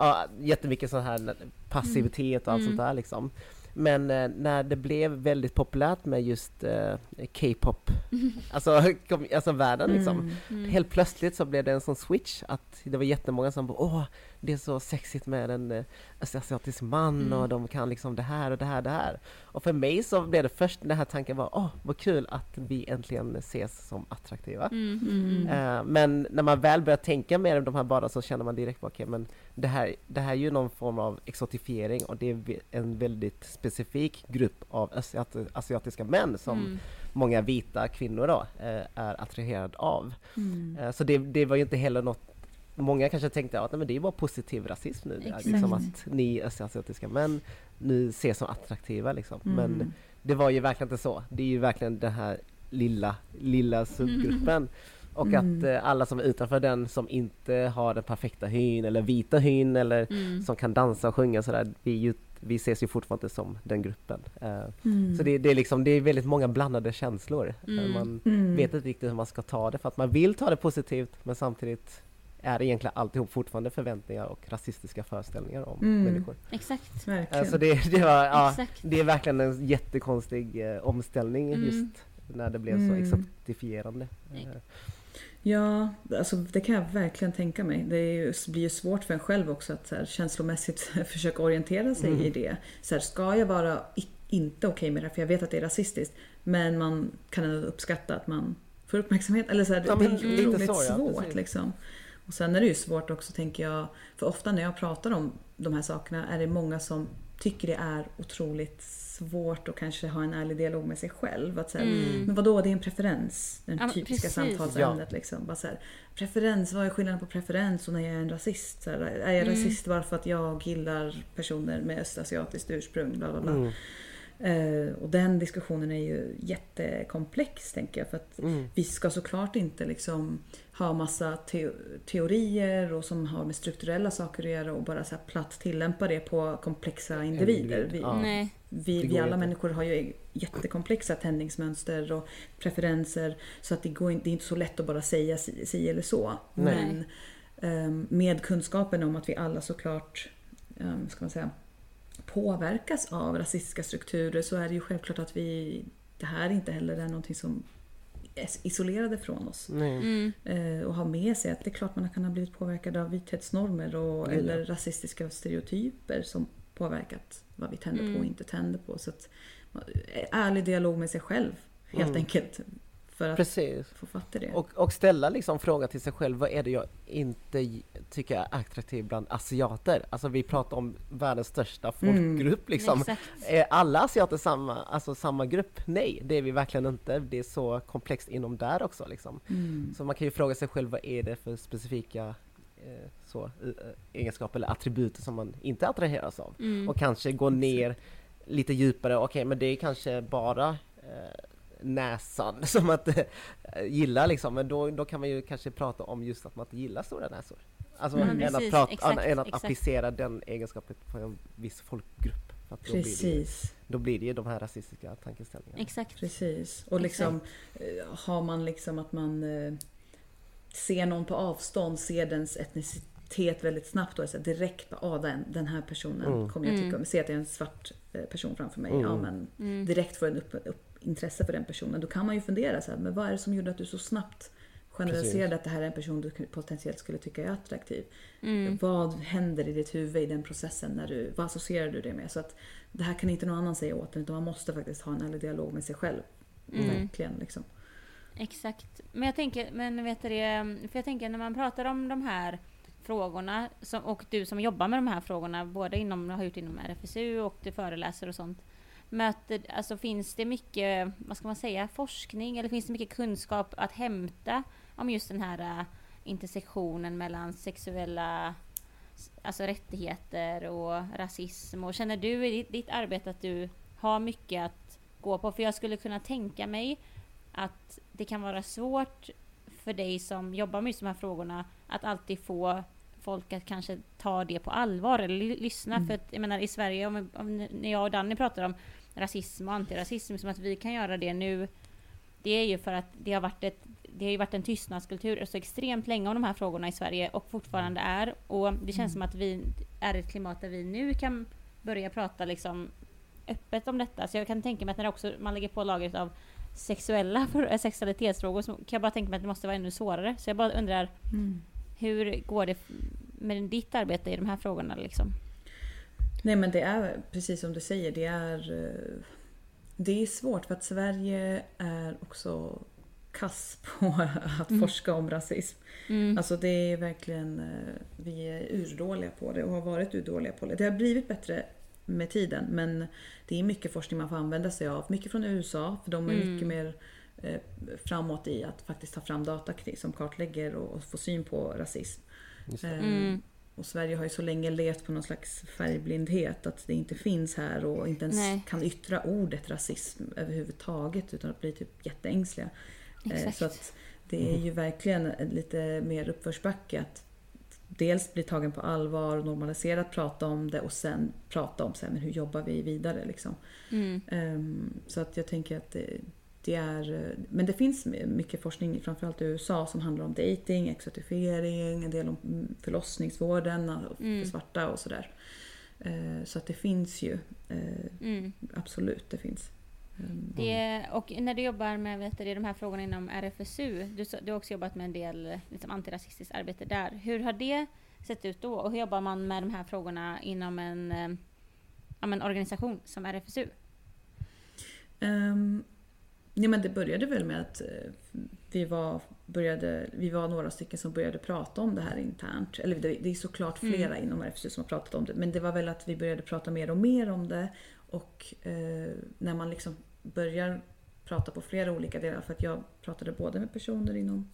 ja, jättemycket sån här passivitet och allt Mm. sånt där liksom. Men eh, när det blev väldigt populärt med just eh, K-pop, <laughs> alltså, kom, alltså världen liksom. Mm. Mm. Helt plötsligt så blev det en sån switch att det var jättemånga som bara åh, det är så sexigt med en eh, östasiatisk man Mm. och de kan liksom det här och det här det här. Och för mig så blev det först den här tanken var åh, vad kul att vi äntligen ses som attraktiva. Mm. Mm. Eh, men när man väl börjar tänka mer om de här bara så känner man direkt okej men det här, det här är ju någon form av exotifiering och det är en väldigt specifik grupp av östasiat- asiatiska män som Mm. många vita kvinnor då eh, är attraherade av. Eh, Så det, det var ju inte heller något Många kanske tänkte att nej, men det är bara positiv rasism nu. Exakt. Liksom att ni östasiatiska män nu ses som attraktiva liksom. Men Mm. det var ju verkligen inte så. Det är ju verkligen den här lilla, lilla subgruppen. <laughs> Och Mm. att eh, alla som är utanför den som inte har den perfekta hyn eller vita hyn eller Mm. som kan dansa och sjunga sådär. Vi, ju, vi ses ju fortfarande som den gruppen. Eh, Mm. Så det, det, är liksom, det är väldigt många blandade känslor. Eh, Mm. Man Mm. vet inte riktigt hur man ska ta det för att man vill ta det positivt men samtidigt är det egentligen alltihop fortfarande förväntningar och rasistiska föreställningar om Mm. människor. Exakt. Verkligen. Alltså det, det, var, ja, Exakt. det är verkligen en jättekonstig eh, omställning Mm. just när det blev så Mm. exotifierande. Nej. Eh, Ja, alltså det kan jag verkligen tänka mig. Det är ju, blir ju svårt för en själv också att så här, känslomässigt <laughs> försöka orientera sig Mm. i det. Så här, ska jag vara inte okej med det här, för jag vet att det är rasistiskt, men man kan ändå uppskatta att man får uppmärksamhet. Eller så här, Ja, det är otroligt så, ja, svårt precis. liksom. Och sen är det ju svårt också tänker jag, för ofta när jag pratar om de här sakerna är det många som tycker det är otroligt svårt att kanske ha en ärlig dialog med sig själv. Att så här, Mm. Men vadå, det är en preferens. Den Ja, typiska precis. samtalsämnet. Liksom. Bara så här, preferens, vad är skillnaden på preferens och när jag är en rasist? Så här, är jag Mm. rasist bara för att jag gillar personer med östasiatiskt ursprung? Bla, bla, bla. Mm. Eh, och den diskussionen är ju jättekomplex tänker jag. För att Mm. vi ska såklart inte liksom ha massa teo- teorier och som har med strukturella saker att göra och bara så här platt tillämpa det på komplexa individer. Individ, Vi, ja. Vi, vi alla inte. människor har ju jättekomplexa tändningsmönster och preferenser. Så att det, går inte, det är inte så lätt att bara säga si, si eller så. Nej. Men ehm, med kunskapen om att vi alla såklart um, ska man säga, påverkas av rasistiska strukturer så är det ju självklart att vi det här inte heller är någonting som är isolerade från oss. Mm. Eh, och ha med sig att det är klart man kan ha blivit påverkad av vithetsnormer och, ja. eller rasistiska stereotyper som påverkat vad vi tänder Mm. på och inte tänder på. Så att, eh, ärlig dialog med sig själv helt Mm. enkelt. För att Precis. få fatt i det. Och, och ställa liksom frågan till sig själv, vad är det jag inte tycker är attraktivt bland asiater? Alltså vi pratar om världens största Mm. folkgrupp liksom. Exakt. Är alla asiater samma, alltså samma grupp? Nej, det är vi verkligen inte. Det är så komplext inom där också liksom. Mm. Så man kan ju fråga sig själv, vad är det för specifika eh, så, eh, egenskaper eller attribut som man inte attraheras av? Mm. Och kanske gå ner lite djupare, okej men det är kanske bara eh, näsan <laughs> som att eh, gilla liksom, men då, då kan man ju kanske prata om just att man inte gillar stora näsor. Alltså Mm, än, att precis, prata, exakt, än att exakt. applicera den egenskapen på en viss folkgrupp. Att då, blir det, Precis, då blir det ju de här rasistiska tankeställningarna. Exakt. precis. Och liksom eh, har man liksom att man eh, ser någon på avstånd, ser dens etnici- svarthet väldigt snabbt och är så här direkt bara, ah, den, den här personen Mm. kommer jag tycka Mm. om. Se att det är en svart person framför mig. Mm. Ja, men Mm. direkt får en upp, upp intresse för den personen. Då kan man ju fundera så här, men vad är det som gjorde att du så snabbt generaliserade Precis. att det här är en person du potentiellt skulle tycka är attraktiv. Mm. Vad händer i ditt huvud i den processen? När du, vad associerar du det med? Så att det här kan inte någon annan säga åt en utan man måste faktiskt ha en ärlig dialog med sig själv. Mm. Verkligen liksom. Exakt. Men jag tänker, men vet du det, för jag tänker när man pratar om de här frågorna och du som jobbar med de här frågorna, både inom, har gjort inom RFSU och du föreläser och sånt. Möter, alltså finns det mycket, vad ska man säga, forskning eller finns det mycket kunskap att hämta om just den här äh, intersektionen mellan sexuella alltså rättigheter och rasism? Och känner du i ditt, ditt arbete att du har mycket att gå på? För jag skulle kunna tänka mig att det kan vara svårt för dig som jobbar med just de här frågorna att alltid få folk att kanske ta det på allvar eller ly- lyssna. Mm. För att jag menar i Sverige, om, om, när jag och Danny pratar om rasism och antirasism, som att vi kan göra det nu. Det är ju för att det har varit, ett, det har ju varit en tystnadskultur så extremt länge om de här frågorna i Sverige och fortfarande är. Och det känns som att vi är ett klimat där vi nu kan börja prata liksom öppet om detta. Så jag kan tänka mig att när också, man lägger på lagret av sexuella för, sexualitetsfrågor så kan jag bara tänka mig att det måste vara ännu svårare. Så jag bara undrar, hur går det med ditt arbete i de här frågorna liksom? Nej men det är precis som du säger, det är, eh, det är svårt för att Sverige är också kass på <laughs> att Mm. forska om rasism. Mm. Alltså det är verkligen, eh, vi är urdåliga på det och har varit urdåliga på det. Det har blivit bättre med tiden men det är mycket forskning man får använda sig av. Mycket från USA för de är Mm. mycket mer eh, framåt i att faktiskt ta fram data kring- som kartlägger och, få syn på rasism. Just det. Mm. Och Sverige har ju så länge levt på någon slags färgblindhet att det inte finns här och inte ens Nej. kan yttra ordet rasism överhuvudtaget utan att bli typ jätteängsliga. Eh, Exakt. Så att det är ju verkligen en lite mer uppförsbacke att dels bli tagen på allvar och normaliserat prata om det och sen prata om så här, men hur jobbar vi vidare liksom. Mm. Ehm, Så att jag tänker att det, det är... eh, Men det finns mycket forskning, framförallt i USA, som handlar om dating, exotifiering, en del om mm, förlossningsvården för Mm. svarta och sådär. Eh, Så att det finns ju. eh, Mm. Absolut, det finns. Ehm, Det, och när du jobbar med vet du, de här frågorna inom RFSU, du, du har också jobbat med en del liksom, antirasistiskt arbete där. Hur har det sett ut då? Och hur jobbar man med de här frågorna inom en, men organisation som RFSU? Um, ja, men det började väl med att eh, vi var, började, vi var några stycken som började prata om det här internt. Eller det, det är såklart Mm. flera inom RFSU som har pratat om det. Men det var väl att vi började prata mer och mer om det. Och eh, när man liksom börjar prata på flera olika delar. För att jag pratade både med personer inom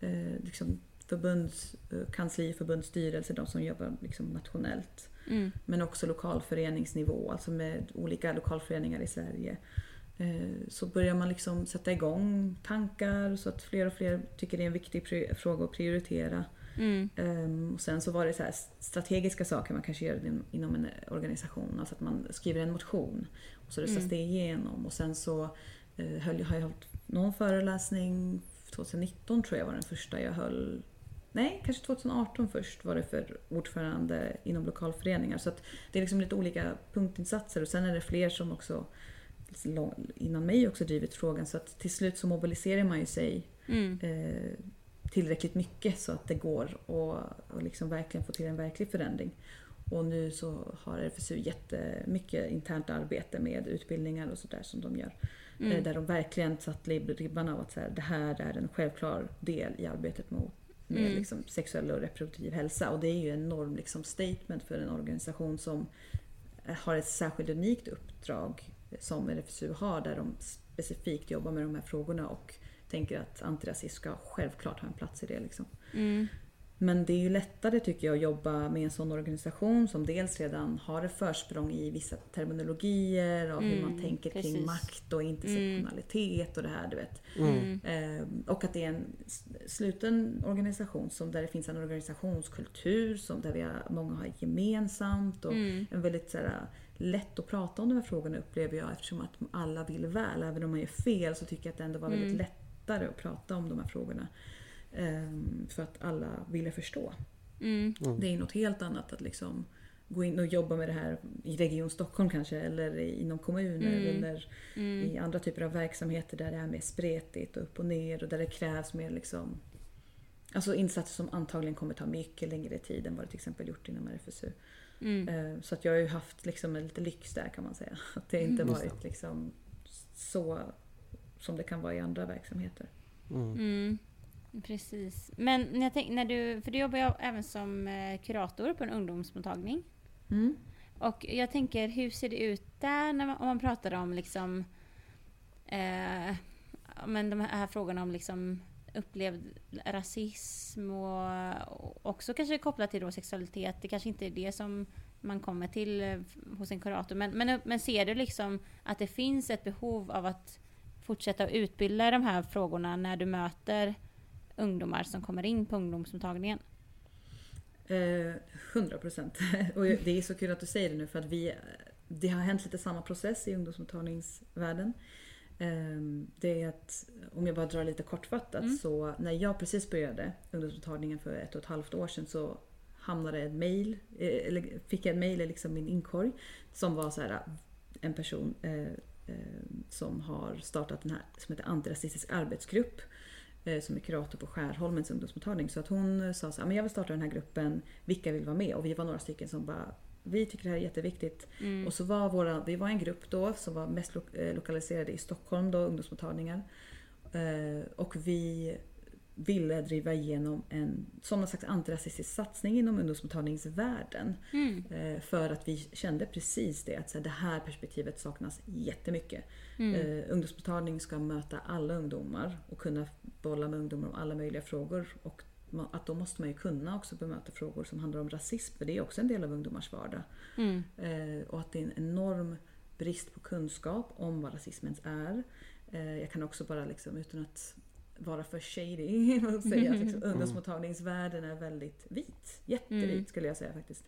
eh, liksom förbunds, eh, förbundsstyrelse, de som jobbar liksom nationellt. Mm. Men också lokalföreningsnivå, alltså med olika lokalföreningar i Sverige. Eh, Så börjar man liksom sätta igång tankar så att fler och fler tycker det är en viktig fråga att prioritera. Mm. Ehm, Och sen så var det så strategiska saker man kanske gör inom- en organisation. Alltså att man skriver en motion och så röstas Mm. det igenom. Och sen så eh, höll, har jag hållit någon föreläsning 2019 tror jag var den första jag höll. Nej, kanske 2018 först var det för ordförande inom lokalföreningar. Så att det är liksom lite olika punktinsatser och sen är det fler som också innan mig också drivit frågan. Så att till slut så mobiliserar man ju sig Mm. eh, tillräckligt mycket så att det går och, och liksom verkligen få till en verklig förändring. Och nu så har RFSU jättemycket internt arbete med utbildningar och sådär som de gör. Eh, Mm. Där de verkligen satt ribban av att så här, det här är en självklar del i arbetet mot med Mm. liksom sexuell och reproduktiv hälsa. Och det är ju en enorm liksom statement för en organisation som har ett särskilt unikt uppdrag som RFSU har där de specifikt jobbar med de här frågorna och tänker att antirasism ska självklart ha en plats i det. Liksom. Mm. Men det är ju lättare tycker jag att jobba med en sån organisation som dels redan har ett försprång i vissa terminologier av hur man Mm, tänker kring precis. makt och intersektionalitet och det här du vet. Mm. Eh, och att det är en sluten organisation som, där det finns en organisationskultur som, där vi har, många har gemensamt och Mm. en väldigt så här, lätt att prata om de här frågorna upplever jag eftersom att alla vill väl. Även om man gör fel så tycker jag att det ändå var väldigt Mm. lättare att prata om de här frågorna. Ehm, för att alla ville förstå. Mm. Det är något helt annat att liksom gå in och jobba med det här i Region Stockholm kanske eller inom kommuner Mm. eller Mm. i andra typer av verksamheter där det är mer spretigt och upp och ner och där det krävs mer liksom Alltså insatser som antagligen kommer ta mycket längre tid än vad det till exempel gjort inom RFSU. Mm. Eh, Så att jag har ju haft liksom en lite lyx där kan man säga. <laughs> Att det inte Mm. Varit liksom så som det kan vara i andra verksamheter. Mm. Mm. Precis. Men när, jag tänk, när du, för du jobbar ju även som eh, kurator på en ungdomsmottagning. Mm. Och jag tänker, hur ser det ut där när man, om man pratar om liksom eh, men de här frågorna om liksom upplevd rasism och också kanske kopplat till då sexualitet. Det kanske inte är det som man kommer till eh, hos en kurator. Men, men, men ser du liksom att det finns ett behov av att fortsätta utbilda i de här frågorna när du möter ungdomar som kommer in på ungdomsmottagningen? Eh, 100 procent. <laughs> Och det är så kul att du säger det nu för att vi, det har hänt lite samma process i ungdomsmottagningsvärlden. Eh, Det är att, om jag bara drar lite kortfattat, Mm. så när jag precis började ungdomsmottagningen för ett och ett halvt år sedan så hamnade ett mail, eh, eller fick jag ett mail i liksom min inkorg som var så här en person eh, eh, som har startat den här som heter Antirasistisk arbetsgrupp eh, som är kurator på Skärholmens ungdomsmottagning. Så att hon sa så här, men jag vill starta den här gruppen, vilka vill vara med? Och vi var några stycken som bara, vi tycker det här är jätteviktigt. Mm. Och så var våra, vi var en grupp då som var mest lo- eh, lokaliserade i Stockholm då, ungdomsmottagningar. Eh, och vi ville driva igenom en som någon slags antirasistisk satsning inom ungdomsmottagningsvärlden. Mm. Eh, för att vi kände precis det, att så här, det här perspektivet saknas jättemycket. Mm. Eh, ungdomsmottagning ska möta alla ungdomar och kunna bolla med ungdomar om alla möjliga frågor. Och att då måste man ju kunna också bemöta frågor som handlar om rasism, för det är också en del av ungdomars vardag. Mm. Eh, och att det är en enorm brist på kunskap om vad rasismen är. Eh, jag kan också bara liksom, utan att vara för shady, <laughs> och säga att liksom, <laughs> ungdomsmottagningsvärlden är väldigt vit. Jättevit Mm. skulle jag säga faktiskt.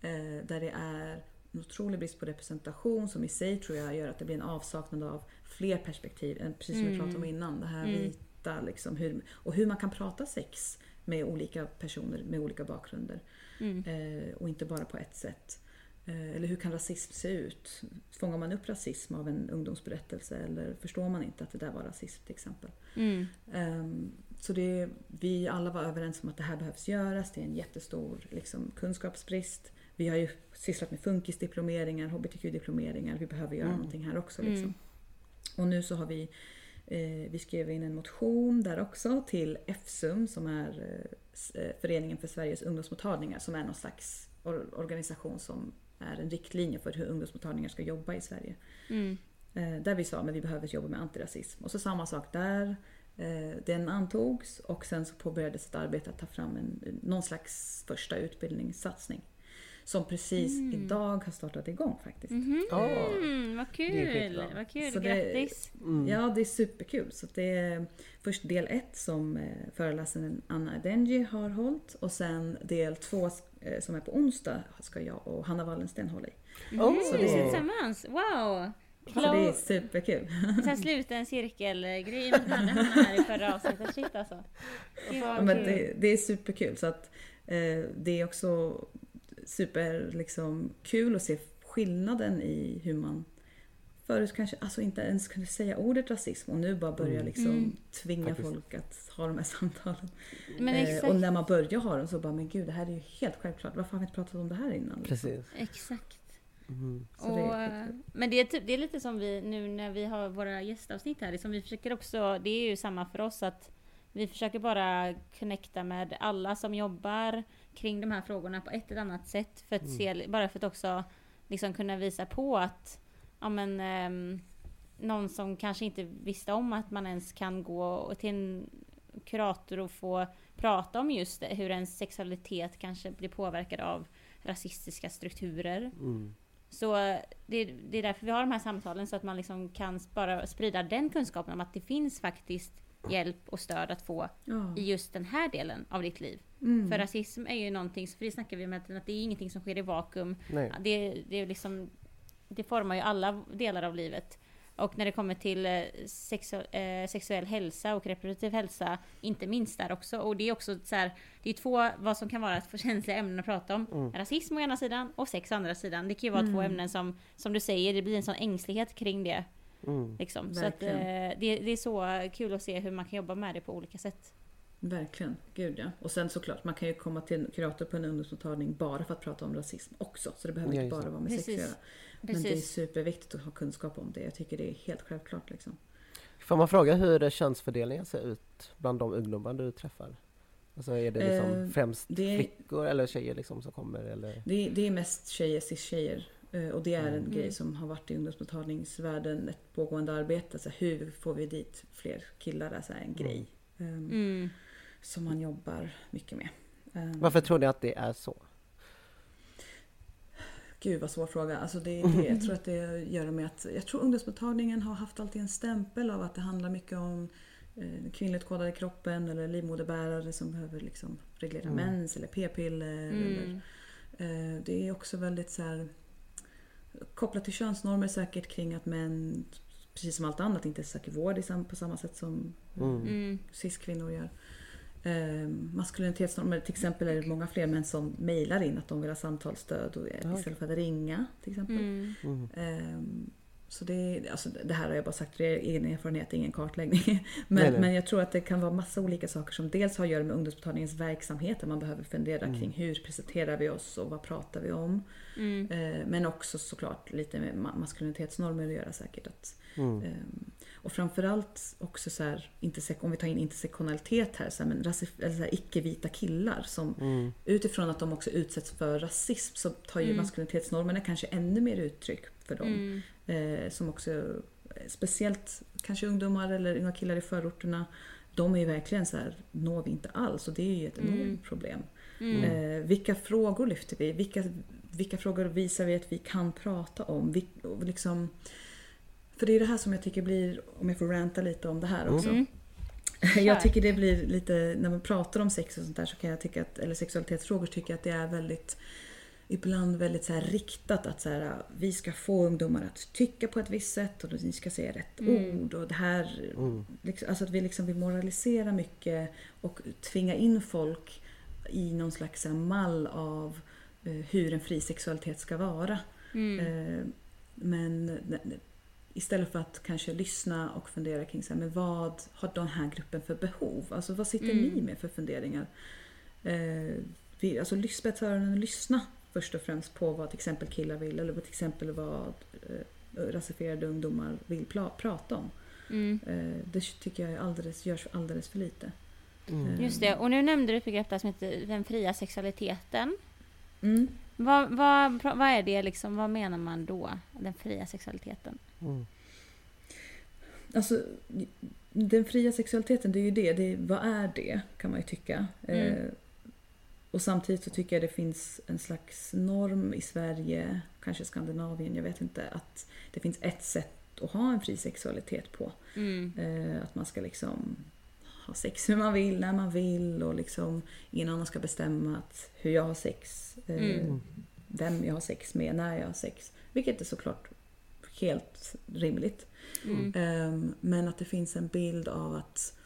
Eh, där det är en otrolig brist på representation som i sig tror jag gör att det blir en avsaknad av fler perspektiv. än Precis som vi Mm. pratade om innan. Det här Mm. vita liksom, hur, och hur man kan prata sex med olika personer med olika bakgrunder. Mm. Eh, och inte bara på ett sätt. Eh, eller hur kan rasism se ut? Fångar man upp rasism av en ungdomsberättelse eller förstår man inte att det där var rasism till exempel? Mm. Ehm, så det, vi alla var överens om att det här behövs göras. Det är en jättestor liksom, kunskapsbrist. Vi har ju sysslat med funkisdiplomeringar, hbtq-diplomeringar. Vi behöver göra Mm. någonting här också. Mm. Liksom. Och nu så har vi vi skrev in en motion där också till FSUM som är eh, eh, Föreningen för Sveriges ungdomsmottagningar som är någon slags or- organisation som är en riktlinje för hur ungdomsmottagningar ska jobba i Sverige. Mm. Eh, där vi sa att vi behöver jobba med antirasism. Och så samma sak där. Eh, den antogs och sen så påbörjades ett arbete att ta fram en, någon slags första utbildningssatsning. Som precis Mm. idag har startat igång faktiskt. Mhm. Ja. Mm, vad Det är kul! Vad kul, Så det- grattis! Mm. Ja, det är superkul. Så det är först del ett som eh, föreläsaren Anna Denji har hållit och sen del två eh, som är på onsdag ska jag och Hanna Wallensten hålla i. Mhm, Oh. så det är tillsammans, wow! Så det är superkul. Här sluta en cirkelgrej med henne här i förra avsnittet. Shit alltså. Gud, vad Ja, men det, det är superkul. Så att, eh, det är också super liksom, kul att se skillnaden i hur man förut kanske alltså inte ens kunde säga ordet rasism och nu bara börjar Mm. liksom Mm. tvinga Faktiskt. folk att ha de här samtalen. Men Eh, och när man börjar ha dem så bara, men gud det här är ju helt självklart. Varför har vi inte pratat om det här innan? Precis. Exakt. Mm. Det Och, eh, men det är, typ, det är lite som vi nu när vi har våra gästavsnitt här. Liksom vi försöker också, det är ju samma för oss att vi försöker bara connecta med alla som jobbar kring de här frågorna på ett eller annat sätt. För att Mm. se, bara för att också liksom kunna visa på att ja, men, ehm, någon som kanske inte visste om att man ens kan gå till en kurator och få prata om just det, hur ens sexualitet kanske blir påverkad av rasistiska strukturer. Mm. Så det, det är därför vi har de här samtalen så att man liksom kan bara sprida den kunskapen om att det finns faktiskt hjälp och stöd att få Ja. i just den här delen av ditt liv. Mm. För rasism är ju någonting, för det snackar vi om att det är ingenting som sker i vakuum. Det, det, är liksom, det formar ju alla delar av livet. Och när det kommer till eh, sexu eh, sexuell hälsa och reproduktiv hälsa, inte minst där också. Och det är också så här, det är två, vad som kan vara för känsliga ämnen att prata om. Mm. Rasism å ena sidan och sex å andra sidan. Det kan ju vara två ämnen som, som du säger, det blir en sån ängslighet kring det. Mm. Liksom. Så att, eh, det, det är så kul att se hur man kan jobba med det på olika sätt. Verkligen, gud ja. Och sen såklart, man kan ju komma till en kurator på en ungdomsmottagning bara för att prata om rasism också. Så det behöver Ja, inte bara vara med sex att Precis. göra. Men det är Precis. superviktigt att ha kunskap om det. Jag tycker det är helt självklart liksom. Får man fråga hur könsfördelningen ser ut bland de ungdomar du träffar? Alltså är det liksom Eh, främst det- flickor eller tjejer liksom som kommer eller? Det, det är mest tjejer, cis-tjejer. Eh, Och det är en Mm. grej som har varit i ungdomsmottagningsvärlden ett pågående arbete. Så här, hur får vi dit fler killar? är så här en grej. eh, Mm. Som man jobbar mycket med. Eh, Varför tror ni att det är så? Gud vad svår fråga. Alltså det, det, jag tror att det gör med att jag tror ungdomsmottagningen har haft alltid en stämpel av att det handlar mycket om eh, kvinnligt kodade kroppen eller livmoderbärare som behöver liksom reglera Mm. mens eller p-piller. Eller, Mm. eh, det är också väldigt så här, kopplat till könsnormer säkert kring att män, precis som allt annat, inte söker vård på samma sätt som Mm. Mm. cis-kvinnor gör. Eh, maskulinitetsnormer, till exempel är det många fler män som mejlar in att de vill ha samtalsstöd och, Ja, istället för att ringa till exempel. Mm. Mm. Så det, alltså det här har jag bara sagt, det är egen erfarenhet, ingen kartläggning. <laughs> Men, Nej, nej. men jag tror att det kan vara massa olika saker som dels har att göra med ungdomsmottagningens verksamhet, där man behöver fundera Mm. kring hur presenterar vi oss och vad pratar vi om. Mm. Eh, Men också såklart lite med ma- maskulinitetsnormer att göra säkert. Att, Mm. ehm, och framförallt också så här, om vi tar in intersektionalitet här, så här men rasif- eller så här, icke-vita killar som Mm. utifrån att de också utsätts för rasism så tar ju Mm. maskulinitetsnormerna kanske ännu mer uttryck för dem. Mm. Eh, som också, eh, speciellt kanske ungdomar eller unga killar i förorterna, de är ju verkligen så här, når vi inte alls och det är ju ett enormt Mm. problem. Mm. Eh, vilka frågor lyfter vi? Vilka, vilka frågor visar vi att vi kan prata om? Vi, liksom, för det är det här som jag tycker blir, om jag får ranta lite om det här också. Mm. <laughs> Jag tycker det blir lite, när man pratar om sex och sånt där så kan jag tycka att, eller sexualitetsfrågor tycker jag att det är väldigt Ibland väldigt så här riktat att så här, vi ska få ungdomar att tycka på ett visst sätt och ni ska säga rätt Mm. ord och det här Mm. liksom, Alltså att vi liksom vill moralisera mycket och tvinga in folk i någon slags så här mall av eh, hur en fri sexualitet ska vara. Mm. Eh, Men istället för att kanske lyssna och fundera kring så här, men vad har den här gruppen för behov? Alltså vad sitter Mm. ni med för funderingar? Eh, vi, alltså lys- spetsa öronen och lyssna först och främst på vad till exempel killar vill eller vad till exempel vad eh, rasifierade ungdomar vill prata om. Mm. Eh, det tycker jag är alldeles, görs alldeles för lite. Mm. Just det, och nu nämnde du ett begrepp där som heter den fria sexualiteten. Mm. Vad, vad, vad är det liksom, vad menar man då? Den fria sexualiteten? Mm. Alltså, den fria sexualiteten, det är ju det. det är, vad är det? Kan man ju tycka. Mm. Eh, och samtidigt så tycker jag det finns en slags norm i Sverige, kanske Skandinavien, jag vet inte, att det finns ett sätt att ha en fri sexualitet på. Mm. Eh, att man ska liksom ha sex hur man vill, när man vill och liksom ingen annan ska bestämma att hur jag har sex. Eh, Mm. Vem jag har sex med, när jag har sex. Vilket är såklart helt rimligt. Mm. Ehm, Men att det finns en bild av att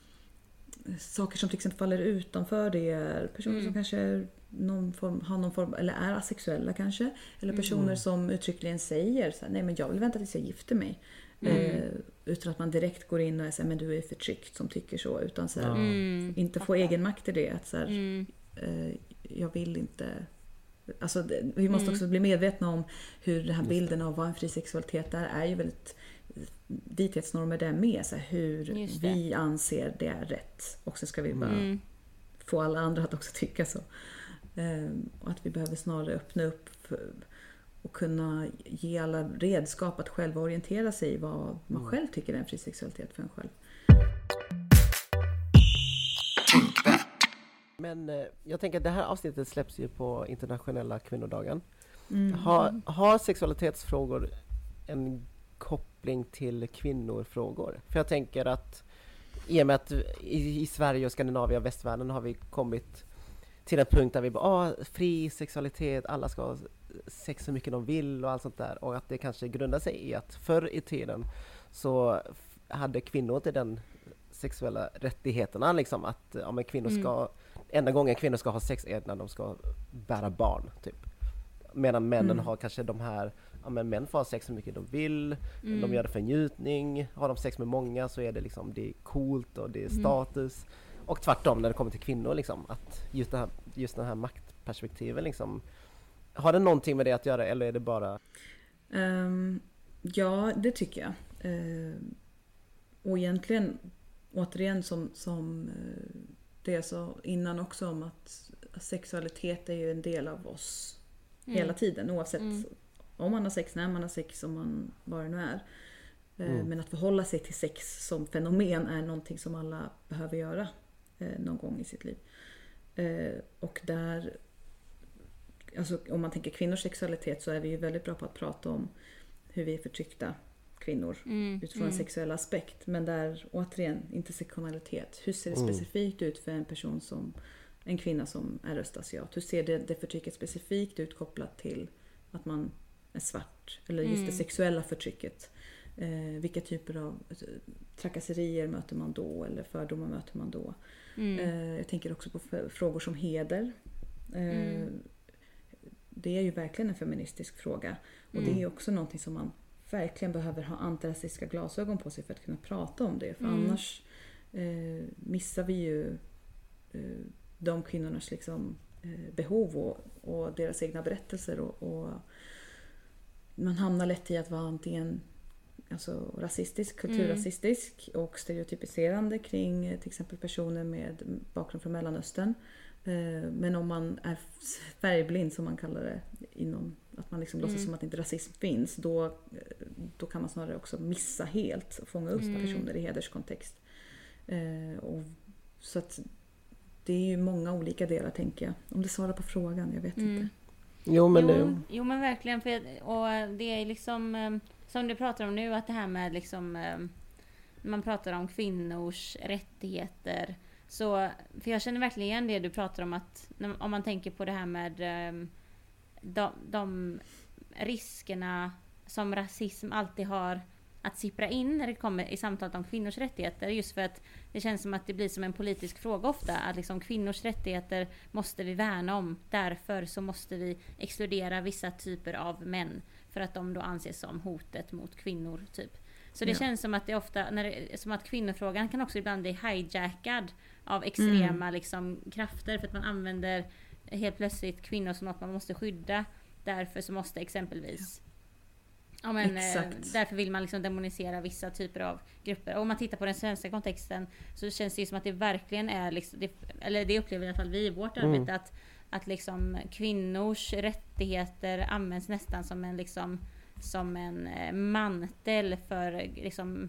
saker som till exempel faller utanför det är personer Mm. som kanske är någon form, har någon form, eller är asexuella kanske. Eller personer Mm. som uttryckligen säger så här, nej men jag vill vänta tills jag gifter mig. Mm. Eh, utan att man direkt går in och är så här, men du är förtryckt som tycker så. Utan så här. Mm. inte få Fattar. egen makt i det. Att så här, Mm. eh, jag vill inte... Alltså, vi måste Mm. också bli medvetna om hur den här bilden av vad en fri sexualitet är, är ju väldigt vithetsnormer där med. Så här, hur vi anser det är rätt. Och så ska vi bara Mm. få alla andra att också tycka så. Ehm, och att vi behöver snarare öppna upp för, och kunna ge alla redskap att själva orientera sig i vad man Mm. själv tycker är en fri sexualitet för en själv. Men eh, jag tänker att det här avsnittet släpps ju på internationella kvinnodagen. Mm. Har, har sexualitetsfrågor en koppling till kvinnofrågor? För jag tänker att i och med att i, i Sverige och Skandinavien och västvärlden har vi kommit till en punkt där vi bara ah, fri sexualitet, alla ska ha sex så mycket de vill och allt sånt där och att det kanske grundar sig i att förr i tiden så hade kvinnor inte den sexuella rättigheterna liksom att ja, men kvinnor ska, enda gången kvinnor ska ha sex är när de ska bära barn typ. Medan männen Mm. har kanske de här, ja men män får ha sex så mycket de vill, Mm. de gör det för njutning, har de sex med många så är det liksom, det är coolt och det är status. Och tvärtom när det kommer till kvinnor liksom, att just det här, just den här maktperspektiven liksom, har det någonting med det att göra eller är det bara Ehm, ja, det tycker jag. Ehm, och egentligen, återigen som, som eh, det jag sa innan också om att sexualitet är ju en del av oss Mm. hela tiden oavsett Mm. Om man har sex, när man har sex, om man, vad det nu är. Eh, Mm. Men att förhålla sig till sex som fenomen är någonting som alla behöver göra eh, någon gång i sitt liv. Eh, och där, alltså om man tänker kvinnors sexualitet så är vi ju väldigt bra på att prata om hur vi är förtryckta kvinnor Mm. utifrån en sexuell aspekt. Men där återigen, intersektionalitet. Hur ser det Mm. specifikt ut för en person som en kvinna som är östasiat? Hur ser det, det förtrycket specifikt ut kopplat till att man är svart? Eller just det Mm. sexuella förtrycket. Eh, vilka typer av eh, trakasserier möter man då? Eller fördomar möter man då? Mm. Eh, jag tänker också på frågor som heder. Eh, Mm. Det är ju verkligen en feministisk fråga. Och Mm. det är också någonting som man verkligen behöver ha antirasistiska glasögon på sig för att kunna prata om det. För Mm. annars eh, missar vi ju eh, de kvinnornas liksom, eh, behov och, och deras egna berättelser. Och, och man hamnar lätt i att vara antingen alltså, rasistisk, kulturrasistisk och stereotypiserande kring eh, till exempel personer med bakgrund från Mellanöstern. Eh, Men om man är färgblind som man kallar det, inom, att man liksom låtsas Mm. som att inte rasism finns, då, eh, då kan man snarare också missa helt och fånga upp Mm. personer i hederskontext. Och, så att det är ju många olika delar tänker jag. Om det svarar på frågan, jag vet Mm. inte. Jo men jo, det, jo men verkligen. För, och det är liksom eh, som du pratar om nu att det här med liksom eh, när man pratar om kvinnors rättigheter. Så, för jag känner verkligen igen det du pratar om att om man tänker på det här med eh, de, de riskerna som rasism alltid har att sippra in när det kommer i samtalet om kvinnors rättigheter. Just för att det känns som att det blir som en politisk fråga ofta. Att liksom kvinnors rättigheter måste vi värna om. Därför så måste vi exkludera vissa typer av män. För att de då anses som hotet mot kvinnor. typ. Så det Ja. känns som att det ofta, när det, som att kvinnofrågan kan också ibland bli hijackad av extrema liksom, krafter. För att man använder helt plötsligt kvinnor som något man måste skydda. Därför så måste exempelvis Ja, men, eh, Exakt. därför vill man liksom demonisera vissa typer av grupper. Och om man tittar på den svenska kontexten så känns det ju som att det verkligen är, liksom, det, eller det upplever i alla fall vi i vårt Mm. arbete, att, att liksom kvinnors rättigheter används nästan som en, liksom, som en eh, mantel för liksom,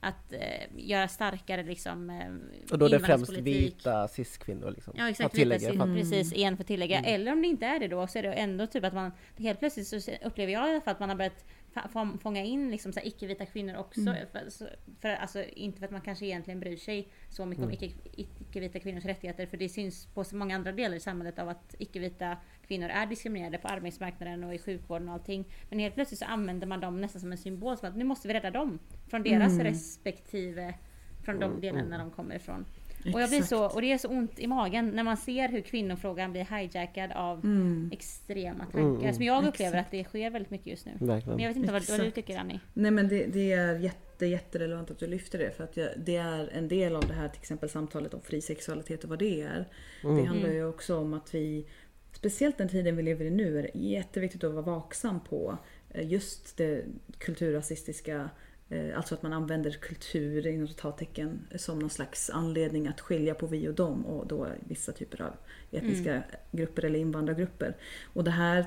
att eh, göra starkare liksom, eh, och då är det främst vita cis-kvinnor liksom. Ja exakt, vita, att- precis, igen för tillägga. Mm. Eller om det inte är det då så är det ändå typ att man helt plötsligt så upplever jag i alla fall att man har börjat fånga in liksom så icke-vita kvinnor också. Mm. För, för, alltså, inte för att man kanske egentligen bryr sig så mycket om Mm. icke- icke-vita kvinnors rättigheter för det syns på så många andra delar i samhället av att icke-vita kvinnor är diskriminerade på arbetsmarknaden och i sjukvården och allting. Men helt plötsligt så använder man dem nästan som en symbol som att nu måste vi rädda dem från deras Mm. respektive från de Mm, delarna mm. de kommer ifrån. Och, jag blir så, och det är så ont i magen när man ser hur kvinnofrågan blir hijackad av Mm. extrema tankar. Mm, mm. Som jag upplever Exakt. att det sker väldigt mycket just nu. Verkligen. Men jag vet inte vad, vad du tycker Annie? Nej men det, det är jätte, jätterelevant att du lyfter det för att jag, det är en del av det här till exempel samtalet om fri sexualitet och vad det är. Det Mm. handlar Mm. ju också om att vi, speciellt den tiden vi lever i nu, är det jätteviktigt att vara vaksam på eh, just det kulturrasistiska Alltså att man använder kultur inom citattecken som någon slags anledning att skilja på vi och dem och då vissa typer av etniska grupper eller invandrargrupper. Och det här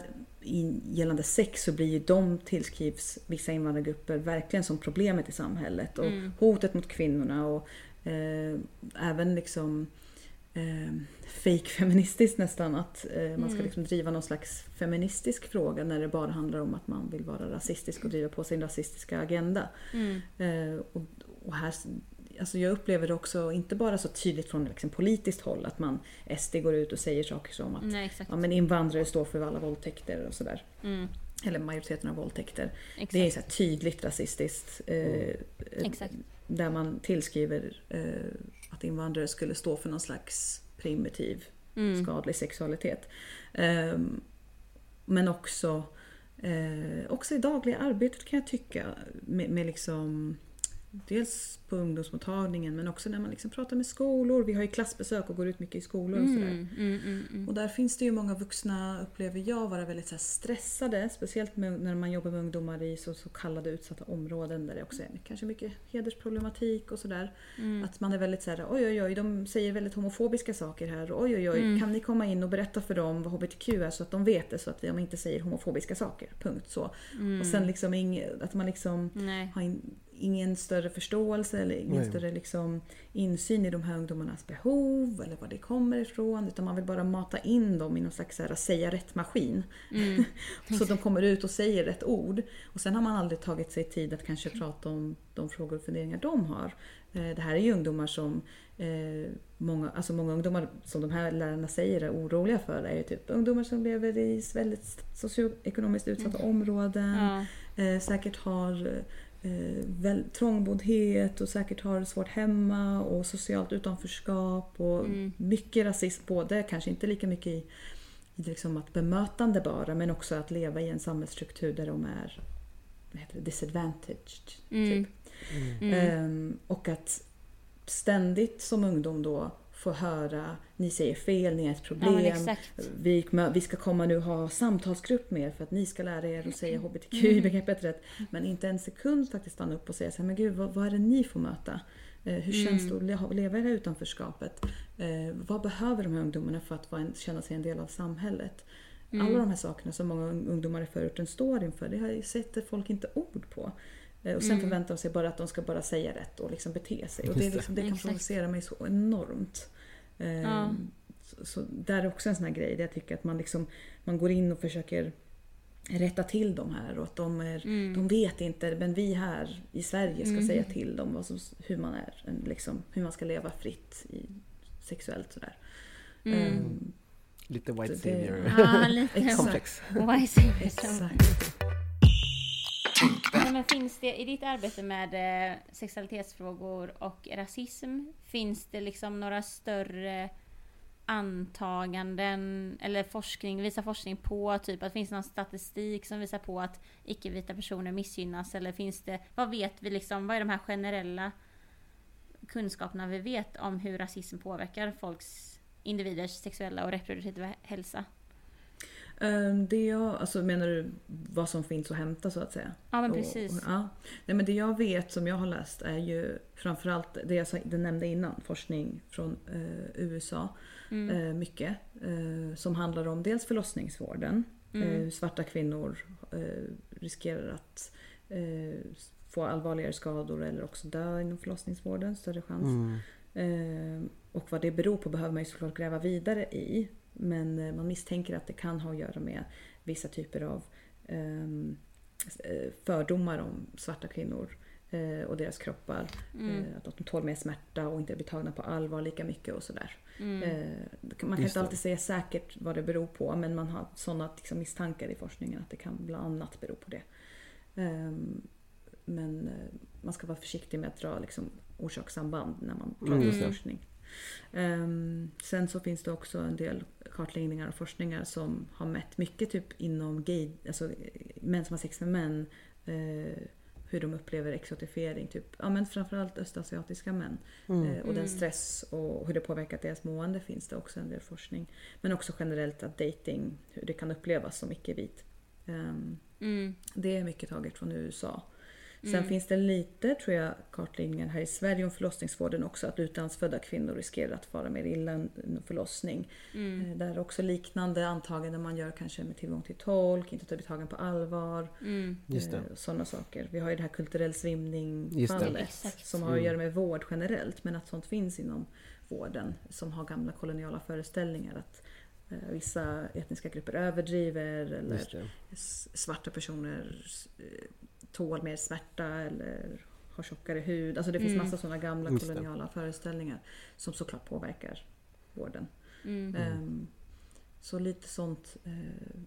gällande sex så blir ju de tillskrivs vissa invandrargrupper verkligen som problemet i samhället och Mm. hotet mot kvinnorna och eh, även liksom eh, fake-feministiskt nästan att eh, man ska Mm. liksom driva någon slags feministisk fråga när det bara handlar om att man vill vara rasistisk och driva på sin rasistiska agenda. Mm. Eh, och, och här, alltså jag upplever det också inte bara så tydligt från liksom politiskt håll att man SD går ut och säger saker som att Nej, ja, men invandrare står för alla våldtäkter och sådär. Mm, Eller majoriteten av våldtäkter. exakt. Det är så tydligt rasistiskt. Eh, Exakt. Där man tillskriver eh, att invandrare skulle stå för någon slags primitiv Mm. skadlig sexualitet. Ehm, men också, eh, också i dagliga arbetet kan jag tycka. Med, med liksom, dels på ungdomsmottagningen men också när man liksom pratar med skolor. Vi har ju klassbesök och går ut mycket i skolor och sådär. Mm, mm, mm, mm. Och där finns det ju många vuxna, upplever jag, vara väldigt så stressade. Speciellt med, när man jobbar med ungdomar i så, så kallade utsatta områden där det också är kanske mycket hedersproblematik och sådär. Mm. Att man är väldigt såhär, oj oj oj, de säger väldigt homofobiska saker här. Oj oj oj, Mm. kan ni komma in och berätta för dem vad HBTQ är så att de vet det så att de inte säger homofobiska saker. Punkt så. Mm. Och sen liksom att man liksom Nej. har in, ingen större förståelse eller ingen Nej. större liksom insyn i de här ungdomarnas behov eller var det kommer ifrån. Utan man vill bara mata in dem i någon slags så här, säga rätt-maskin. Mm. <laughs> så att de kommer ut och säger rätt ord. Och sen har man aldrig tagit sig tid att kanske prata om de frågor och funderingar de har. Eh, Det här är ju ungdomar som eh, många, alltså många ungdomar som de här lärarna säger är oroliga för är ju typ ungdomar som lever i väldigt socioekonomiskt utsatta områden. Ja. Eh, säkert har eh, väl, trångboddhet och säkert har det svårt hemma och socialt utanförskap och Mm. mycket rasism. Både, kanske inte lika mycket i, i liksom att bemötande bara men också att leva i en samhällsstruktur där de är heter det, disadvantaged. Mm. Typ. Mm. Ehm, och att ständigt som ungdom då få höra ni säger fel, ni är ett Ja problem. exakt. Vi, vi ska komma nu ha samtalsgrupp med er för att ni ska lära er att säga HBTQ i begreppet rätt. Men inte en sekund faktiskt stanna upp och säga så här, men gud vad, vad är det ni får möta? Eh, hur känns det att le- leva i det här utanförskapet? Eh, vad behöver de här ungdomarna för att en, känna sig en del av samhället? Alla de här sakerna som många un- ungdomar i förorten står inför, det har ju sätter folk inte ord på. Eh, Och sen förväntar de sig bara att de ska bara säga rätt och liksom bete sig. Och det, liksom, det kan Exakt. provocera mig så enormt. Eh, Ja. så, så där är också en sån här grej där jag tycker att man, liksom, man går in och försöker rätta till dem här och att de, är, Mm. de vet inte men vi här i Sverige ska säga till dem vad som, hur man är, en, liksom, hur man ska leva fritt i, sexuellt sådär. Mm. Ehm, Lite white Så det- savior Ja, lite. <laughs> Exakt. Nej, men finns det i ditt arbete med eh, sexualitetsfrågor och rasism, finns det liksom några större antaganden eller forskning, visar forskning på typ att finns det någon statistik som visar på att icke-vita personer missgynnas eller finns det, vad vet vi liksom, vad är de här generella kunskaperna vi vet om hur rasism påverkar folks individers sexuella och reproduktiva hälsa? Ehm, Det jag, alltså menar du vad som finns att hämta så att säga? Ja men precis. och- ja. Nej, men det jag vet som jag har läst är ju framförallt det jag nämnde innan, forskning från eh, USA. Mm. Eh, mycket. Eh, som handlar om dels förlossningsvården. Mm. Eh, hur svarta kvinnor eh, riskerar att eh, få allvarligare skador eller också dö inom förlossningsvården. Större chans. Mm. Eh, och vad det beror på behöver man ju såklart gräva vidare i. Men eh, man misstänker att det kan ha att göra med vissa typer av ehm, eh, fördomar om svarta kvinnor eh, och deras kroppar. Mm. Eh, Att de tål mer smärta och inte blir tagna på allvar lika mycket och sådär. Mm. Eh, Man kan Just inte det. alltid säga säkert vad det beror på men man har sådana liksom, misstankar i forskningen att det kan bland annat bero på det. Ehm, Men man ska vara försiktig med att dra liksom, orsakssamband när man pratar Mm, forskning. Ehm, sen så finns det också en del kartläggningar och forskningar som har mätt mycket typ inom gay, alltså män som har sex med män. Eh, hur de upplever exotifiering, typ, ja, men framförallt östasiatiska män. Mm. Eh, och den Mm. stress och hur det påverkat deras mående finns det också en del forskning. Men också generellt att dating, hur det kan upplevas som icke-vit. Ehm, Mm. det är mycket taget från USA. Sen Mm. finns det lite, tror jag, kartläggningar här i Sverige om förlossningsvården också. Att utlandsfödda kvinnor riskerar att fara mer illa en förlossning. Mm. Eh, Där är också liknande antaganden man gör kanske med tillgång till tolk, inte ta bli tagen på allvar. Mm. Just det. Sådana saker. Vi har ju det här kulturell svimning-fallet. Som har att Mm. göra med vård generellt. Men att sånt finns inom vården. Som har gamla koloniala föreställningar. Att eh, vissa etniska grupper överdriver. Eller svarta personer eh, tål mer smärta eller har tjockare hud. Alltså det finns Mm. massa sådana gamla Just det. koloniala föreställningar som såklart påverkar vården. Mm. Ehm, så lite sånt eh,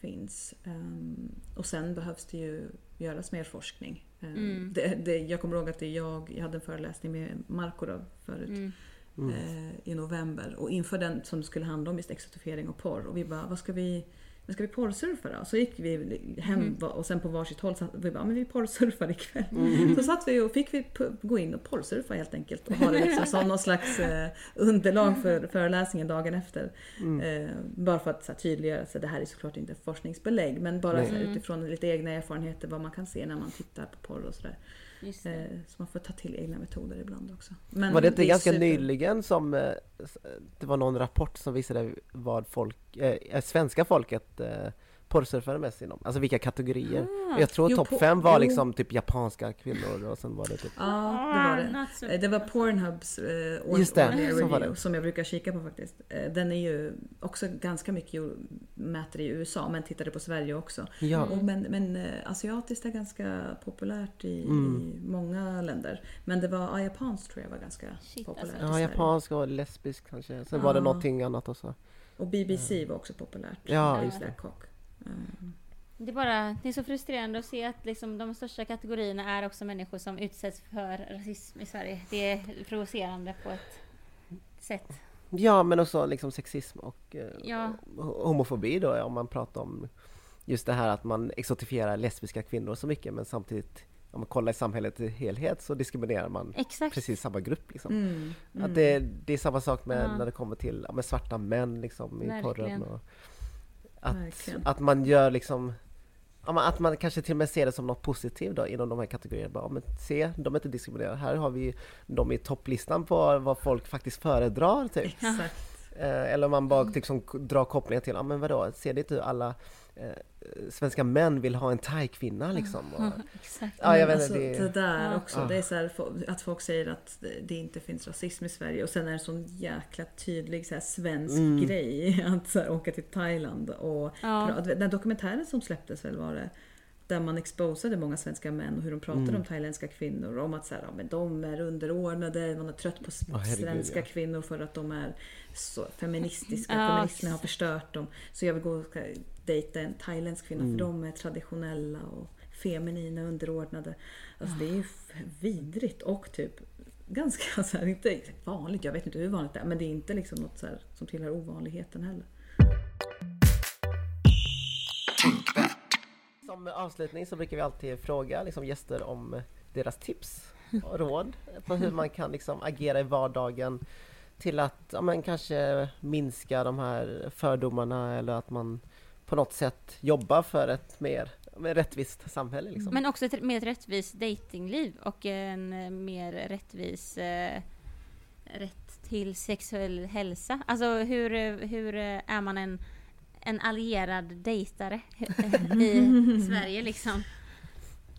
finns. Ehm, och sen behövs det ju göras mer forskning. Ehm, Mm. det, det, jag kommer ihåg att det jag, jag hade en föreläsning med Marco då, förut eh, i november. Och inför den som skulle handla om just exotifiering och porr. Och vi bara, vad ska vi, vad ska vi porrsurfa då? Så gick vi hem Mm. och sen på varsitt håll satt vi bara, men vi porrsurfar ikväll. Mm. <laughs> Så satt vi och fick vi gå in och porrsurfa helt enkelt. Och ha det liksom som någon slags eh, underlag för föreläsningen dagen efter. Mm. Eh, bara för att så här, tydliggöra att det här är såklart inte forskningsbelägg. Men bara här, utifrån lite egna erfarenheter vad man kan se när man tittar på porr och sådär. Just det. Eh, så man får ta till egna metoder ibland också. Men Var det inte är ganska super- nyligen som eh, s- det var någon rapport som visade vad folk, eh, svenska folket eh, porrsurfade mest inom? Alltså vilka kategorier? Ah. Jag tror Jo, topp fem var liksom typ japanska kvinnor och sen var det typ Ja, det var det. So- Eh, Det var Pornhubs eh, år- Just det, årliga så var review det. som jag brukar kika på faktiskt. Eh, Den är ju också ganska mycket mäter i USA men tittade på Sverige också. Ja, Och men, men eh, asiatiskt är ganska populärt i, Mm. i många länder. Men det var ja, japanskt tror jag var ganska Shit, populärt alltså. i ja japansk och lesbisk kanske. Sen var det någonting annat också. Och BBC var också populärt. Ja, just det. Cock. Mm. Det är bara, det är så frustrerande att se att liksom de största kategorierna är också människor som utsätts för rasism i Sverige. Det är provocerande på ett sätt. Ja men också liksom sexism och eh, Ja. ho- homofobi då om man pratar om just det här att man exotifierar lesbiska kvinnor så mycket men samtidigt om man kollar i samhället i helhet så diskriminerar man Exakt. precis samma grupp liksom. Mm. Att det, det är samma sak med Ja. när det kommer till ja, med svarta män liksom i Verkligen. porren. Och att, Verkligen. att man gör liksom att man kanske till och med ser det som något positivt då inom de här kategorierna. Bara, men se, de är inte diskriminerade. Här har vi dem i topplistan på vad folk faktiskt föredrar. Typ. Exakt. Eh, eller man bara liksom drar kopplingen till, ja men vadå, ser det inte hur alla eh, svenska män vill ha en thai-kvinna liksom? Och, <laughs> Exakt. ja, jag vet alltså, det, det där Ja. också. Ja. Det är så här, att folk säger att det- inte finns rasism i Sverige och sen är det en sån jäkla tydlig så här, svensk Mm. grej <laughs> att så här, åka till Thailand och Ja. den dokumentären som släpptes väl var det där man exposade många svenska män och hur de pratade Mm. om thailändska kvinnor. Om att så här, ja, men de är underordnade, man är trött på herregud, svenska ja. kvinnor för att de är så feministiska. Feminismen har förstört dem. Så jag vill gå dejta en thailändsk kvinna Mm. för de är traditionella och feminina, underordnade. Alltså det är ju vidrigt och typ ganska <laughs> så här, inte vanligt, jag vet inte hur vanligt det är, men det är inte liksom något så här som tillhör ovanligheten heller. som avslutning så brukar vi alltid fråga liksom, gäster om deras tips och råd på hur man kan liksom, agera i vardagen till att ja, men, kanske minska de här fördomarna eller att man på något sätt jobbar för ett mer mer rättvist samhälle. Liksom. Men också ett mer rättvist datingliv och en eh, mer rättvis eh, rätt till sexuell hälsa. Alltså hur, hur eh, är man en, en allierad dejtare i <laughs> Sverige liksom?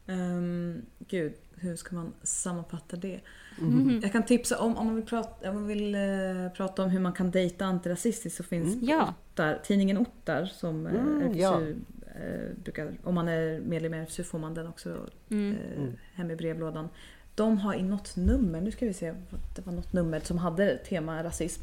Um, gud, hur ska man sammanfatta det? Mhm. Jag kan tipsa om, om man vill, prata, om man vill eh, prata om hur man kan dejta antirasistiskt så finns Mm. Ja. Ottar, tidningen Ottar som eh, Mm, RFSU ja. eh, brukar, om man är medlem i RFSU får man den också Mm. eh, Mm. hem i brevlådan. De har i något nummer, nu ska vi se, det var något nummer som hade tema rasism.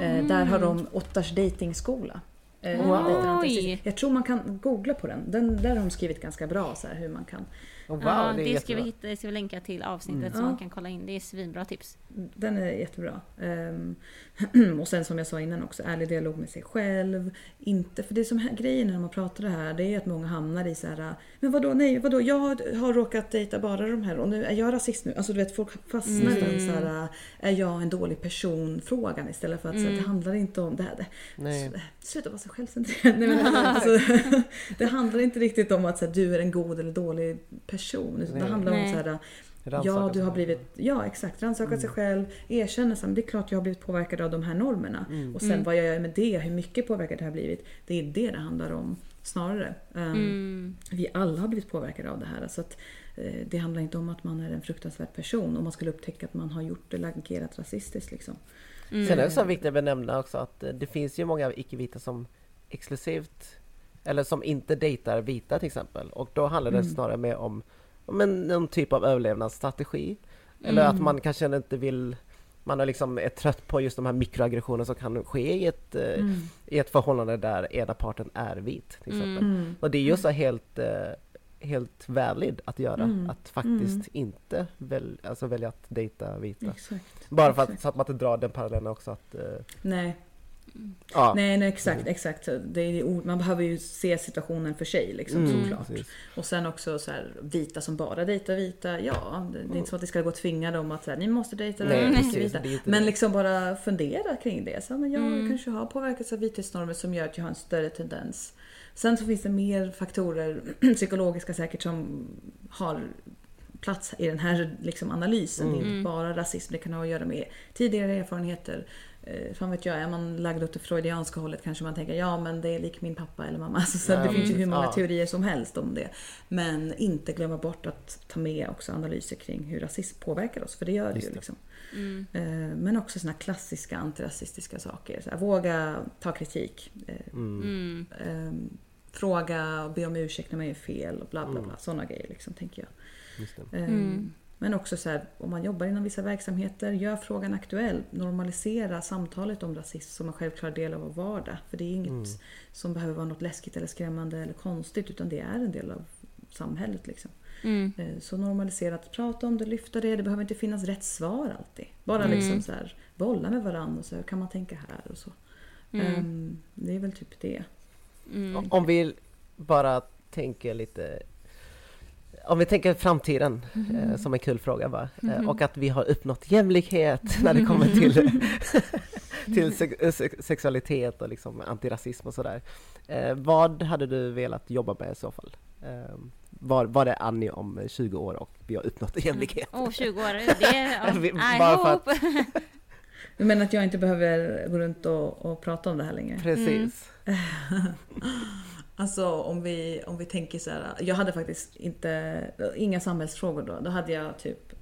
Eh, där har de Ottars dejtingskola. Wow. Jag tror man kan googla på den. den. Där har de skrivit ganska bra så här, hur man kan Oh, wow, ja, det det ska vi hitta, det ska vi länka till avsnittet Mm. så Ja. man kan kolla in. Det är svinbra tips. Den är jättebra. Ehm, <clears throat> och sen som jag sa innan också, ärlig dialog med sig själv. Inte, för det som är grejen när man pratar det här, det är att många hamnar i så här, men vadå, nej, vadå, jag har råkat dejta bara de här och nu är jag rasist nu. Alltså du vet, folk fastnar i Mm. den så här, är jag en dålig person frågan istället för att så här, Mm. det handlar inte om det här. Det, Nej. Sluta vara så självcentrerad. Nej, men, <laughs> alltså, <laughs> det handlar inte riktigt om att så här, du är en god eller dålig person. Utan det Nej. handlar om Nej. så här, Ja, du sig har blivit, ja exakt, rannsaka sig själv, erkänna att det är klart jag har blivit påverkad av de här normerna. Mm. Och sen Mm. vad jag gör med det, hur mycket påverkad det har blivit. Det är det det handlar om snarare. Um, Mm. Vi alla har blivit påverkade av det här. Så att, eh, det handlar inte om att man är en fruktansvärd person om man skulle upptäcka att man har gjort eller agerat rasistiskt. Liksom. Mm. Sen är det så viktigt att benämna också att eh, det finns ju många icke-vita som exklusivt eller som inte dejtar vita till exempel och då handlar det Mm. snarare mer om men, någon typ av överlevnadsstrategi. Eller Mm. att man kanske inte vill, man är liksom är trött på just de här mikroaggressioner som kan ske i ett, eh, Mm. i ett förhållande där ena parten är vit till exempel. Mm. Och det är ju så helt, eh, helt valid att göra, Mm. att faktiskt Mm. inte väl, alltså välja att dejta vita. Exakt. Bara för att, exakt. så att man inte drar den parallellen också att, eh, Nej, ja. nej, nej exakt, exakt. Det är, man behöver ju se situationen för sig liksom Mm, såklart. precis. Och sen också så här, vita som bara dejtar vita. Ja, det, det är inte så att vi ska gå och tvinga dem att så här, ni måste dejta Nej, precis, vita. det Men det. liksom bara fundera kring det. Så, men jag Mm. kanske har påverkats av vithetsnormer som gör att jag har en större tendens. Sen så finns det mer faktorer, <clears throat> psykologiska säkert, som har plats i den här liksom, analysen. Det är Mm. inte bara rasism, det kan ha att göra med tidigare erfarenheter. Eh, fan vet jag, är man lagd åt det freudianska hållet kanske man tänker ja men det är lik min pappa eller mamma. Alltså, <laughs> så Ja, det finns ju hur många Ja. teorier som helst om det. Men inte glömma bort att ta med också analyser kring hur rasism påverkar oss, för det gör det Just ju. det. Liksom. Mm. Eh, Men också såna klassiska antirasistiska saker. Så här, våga ta kritik. Eh, Mm. Mm. eh, fråga och be om ursäkt när man gör fel och bla bla Mm. bla. Sådana grejer liksom, tänker jag. Men också så här, om man jobbar inom vissa verksamheter, gör frågan aktuell. Normalisera samtalet om rasism som en självklar del av vår vardag. För det är inget Mm. som behöver vara något läskigt eller skrämmande eller konstigt, utan det är en del av samhället. Liksom. Mm. Eh, Så normalisera att prata om det, lyfta det. Det behöver inte finnas rätt svar alltid. Bara Mm. liksom så här, bolla med varandra och så här, kan man tänka här och så. Mm. Ehm, det är väl typ det. Mm. Om vi bara tänker lite om vi tänker framtiden eh, som en kul fråga bara eh, och att vi har uppnått jämlikhet <laughs> när det kommer till, <laughs> till se- se- sexualitet och liksom antirasism och sådär. Eh, vad hade du velat jobba med i så fall? Eh, var, var är Annie om 20 år och vi har uppnått jämlikhet? Åh, 20 år. Det <laughs> är... Bara för hope. Du menar att jag inte behöver gå runt och, och prata om det här längre? Precis. Alltså om vi, om vi tänker så här. Jag hade faktiskt inte, inga samhällsfrågor då. Då hade jag typ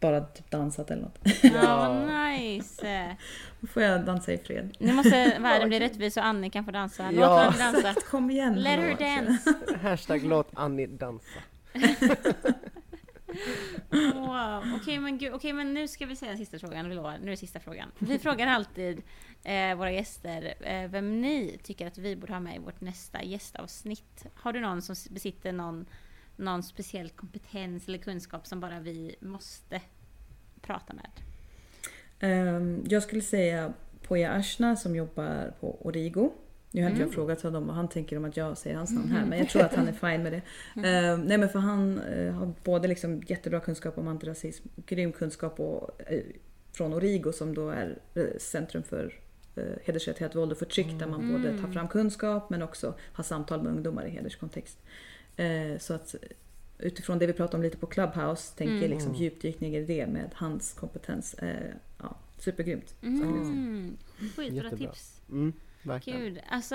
bara typ dansat eller något. Ja, <laughs> vad nice. Då får jag dansa i fred. Nu måste <laughs> världen bli rättvis och Annie kan få dansa. Låt Ja. Annie dansa. <laughs> Kom igen! Let her dance. Hashtag låt Annie dansa. Wow. Okej men, gud, okej, men nu ska vi säga den sista frågan. Vi lovar. Nu är det sista frågan. Vi frågar alltid eh, våra gäster eh, vem ni tycker att vi borde ha med i vårt nästa gästavsnitt. Har du någon som besitter någon, någon speciell kompetens eller kunskap som bara vi måste prata med? Ehm, jag skulle säga Poya Ashna som jobbar på Origo. Nu har inte Mm. jag frågat honom och han tänker om att jag säger hans namn här men jag tror att han är fine med det. <laughs> Ehm, nej men för han eh, har både liksom jättebra kunskap om antirasism, grym kunskap och, eh, från Origo som då är eh, Centrum för hedersrelaterat våld och förtryck där man både tar fram kunskap men också har samtal med ungdomar i hederskontext. Eh, så att utifrån det vi pratade om lite på Clubhouse tänker jag liksom djupdykning i det med hans kompetens. Eh, ja, supergrymt. Mm. Skitbra tips. Mm, verkligen. Gud. Alltså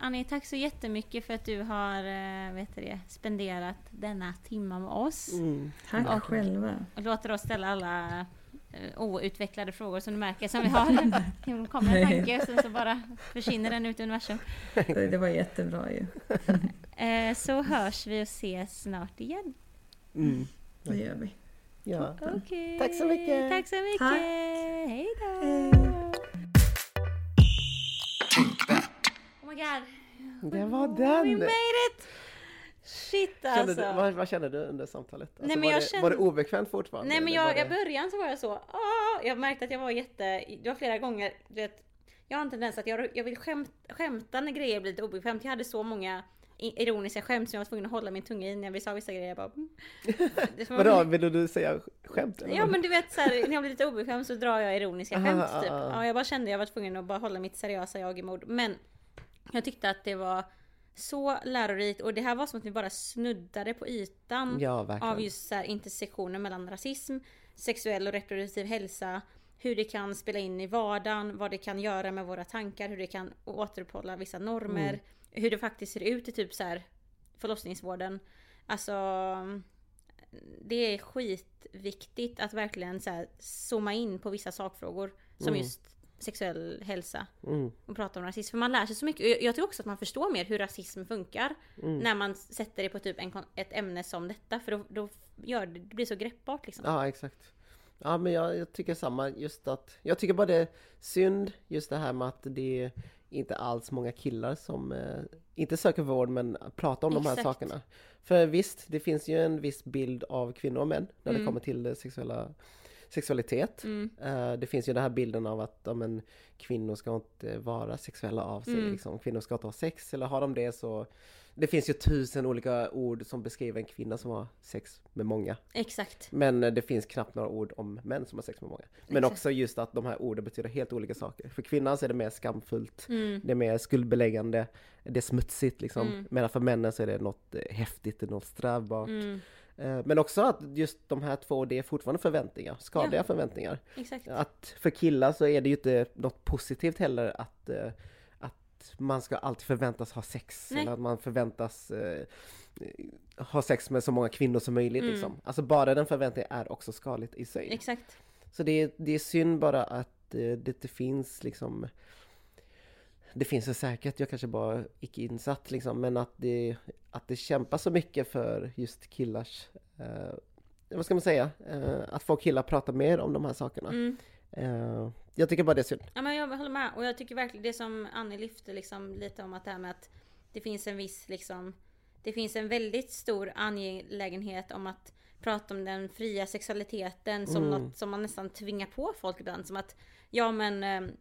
Annie, tack så jättemycket för att du har eh, vet det, spenderat denna timma med oss. Mm. Tack Ja. själva. Och låter oss ställa alla eh, outvecklade frågor som du märker som vi har. <laughs> Det kommer en tanke och sen så bara försvinner den ut i universum. Det, var jättebra ju. <laughs> Eh, så hörs vi och ses snart igen. Mm. Det gör vi. Ja. Okej. Tack så mycket. Tack så mycket. Tack. Hej då. Oh my god. Det var We den! made it! Shit Kände alltså. du, vad, vad kände du under samtalet? Alltså, Nej, men var, jag det, kände- var det obekvämt fortfarande? Nej men jag, i det... början så var jag så, ah, jag märkte att jag var jätte, det var flera gånger, du vet, jag har en tendens att jag, jag vill skämt, skämta när grejer blir lite obekvämt. Jag hade så många ironiska skämt som jag var tvungen att hålla min tunga i när vi sa vissa grejer. Jag bara, mm. <laughs> Vadå, ville du säga skämt? eller Ja men du vet så här, när jag blir lite obekväm så drar jag ironiska <laughs> Aha, skämt ah, typ. ah. Ja, jag bara kände jag var tvungen att bara hålla mitt seriösa jag i mod. Men jag tyckte att det var så lärorikt och det här var som att vi bara snuddade på ytan Ja, av just så här intersektionen mellan rasism, sexuell och reproduktiv hälsa, hur det kan spela in i vardagen, vad det kan göra med våra tankar, hur det kan återuppehålla vissa normer, Mm. hur det faktiskt ser ut i typ så här förlossningsvården. Alltså det är skitviktigt att verkligen så här zooma in på vissa sakfrågor som Mm. just sexuell hälsa Mm. och prata om rasism. För man lär sig så mycket. Jag, jag tror också att man förstår mer hur rasism funkar Mm. när man sätter det på typ en, ett ämne som detta. För då, då gör det, det blir så greppbart liksom. Ja, exakt. Ja, men jag, jag tycker samma. Just att, jag tycker bara det är synd just det här med att det är inte alls många killar som eh, inte söker vård men pratar om de här Exakt. sakerna. För visst, det finns ju en viss bild av kvinnor och män när det Mm. kommer till eh, sexuella sexualitet. Mm. Eh, det finns ju den här bilden av att ja, men, kvinnor ska inte vara sexuella av sig. Mm. Liksom. Kvinnor ska inte ha sex eller har de det så det finns ju tusen olika ord som beskriver en kvinna som har sex med många. Exakt. Men eh, det finns knappt några ord om män som har sex med många. Men Exakt. också just att de här orden betyder helt olika saker. För kvinnan så är det mer skamfullt, Mm. det är mer skuldbeläggande, det är smutsigt liksom. Mm. Medan för männen så är det något eh, häftigt, det är något strävbart. Mm. Eh, Men också att just de här två, det är fortfarande förväntningar, skadliga Ja. förväntningar. Exakt. Att för killar så är det ju inte något positivt heller att, eh, att man ska alltid förväntas ha sex. Nej. Eller att man förväntas eh, ha sex med så många kvinnor som möjligt. Mm. Liksom. Alltså bara den förväntningen är också skadligt i sig. Exakt. Så det, är- det är synd bara att det inte finns liksom det finns så säkert, jag kanske bara icke insatt liksom, men att det, att det kämpar så mycket för just killars, eh, vad ska man säga, eh, att få killar prata mer om de här sakerna. Mm. Eh, jag tycker bara det är synd. Ja men jag håller med och jag tycker verkligen det som Annie lyfte liksom lite om att det här med att det finns en viss liksom Det finns en väldigt stor angelägenhet om att prata om den fria sexualiteten som Mm. något som man nästan tvingar på folk ibland som att ja men eh,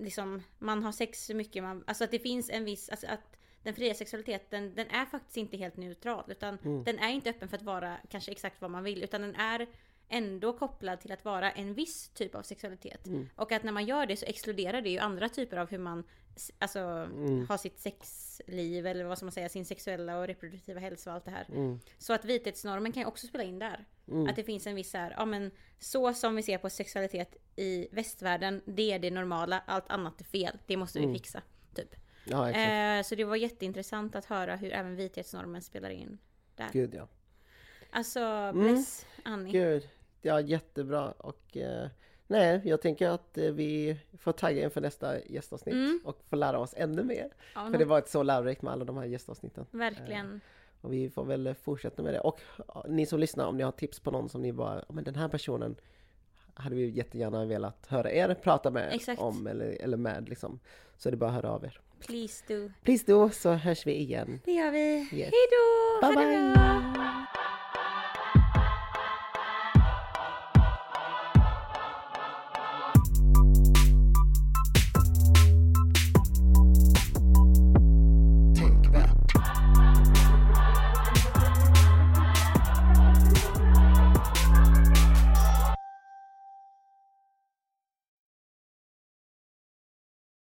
liksom man har sex så mycket man, alltså att det finns en viss, alltså att den fria sexualiteten den är faktiskt inte helt neutral utan Mm. den är inte öppen för att vara kanske exakt vad man vill utan den är ändå kopplad till att vara en viss typ av sexualitet. Mm. Och att när man gör det så exkluderar det ju andra typer av hur man alltså, Mm. har sitt sexliv eller vad ska man säga, sin sexuella och reproduktiva hälsa och allt det här. Mm. Så att vithetsnormen kan ju också spela in där. Mm. Att det finns en viss här, ja men så som vi ser på sexualitet i västvärlden, det är det normala, allt annat är fel, det måste vi Mm. fixa. Typ. Ja, exakt. Eh, så det var jätteintressant att höra hur även vithetsnormen spelar in där. Gud ja. Alltså, bless Annie. Gud, ja jättebra och eh, nej, jag tänker att eh, vi får tagga inför nästa gästavsnitt Mm. och få lära oss ännu mer. Ja, För det var ett så lärorikt med alla de här gästavsnitten. Verkligen. Och vi får väl fortsätta med det. Och ni som lyssnar, om ni har tips på någon som ni bara, "Ja, men den här personen hade vi jättegärna velat höra er prata med Exakt. om eller, eller med liksom. Så är det bara att höra av er. Please do. Please do, så hörs vi igen. Det gör vi. Yes. Bye Ha det bye. bra!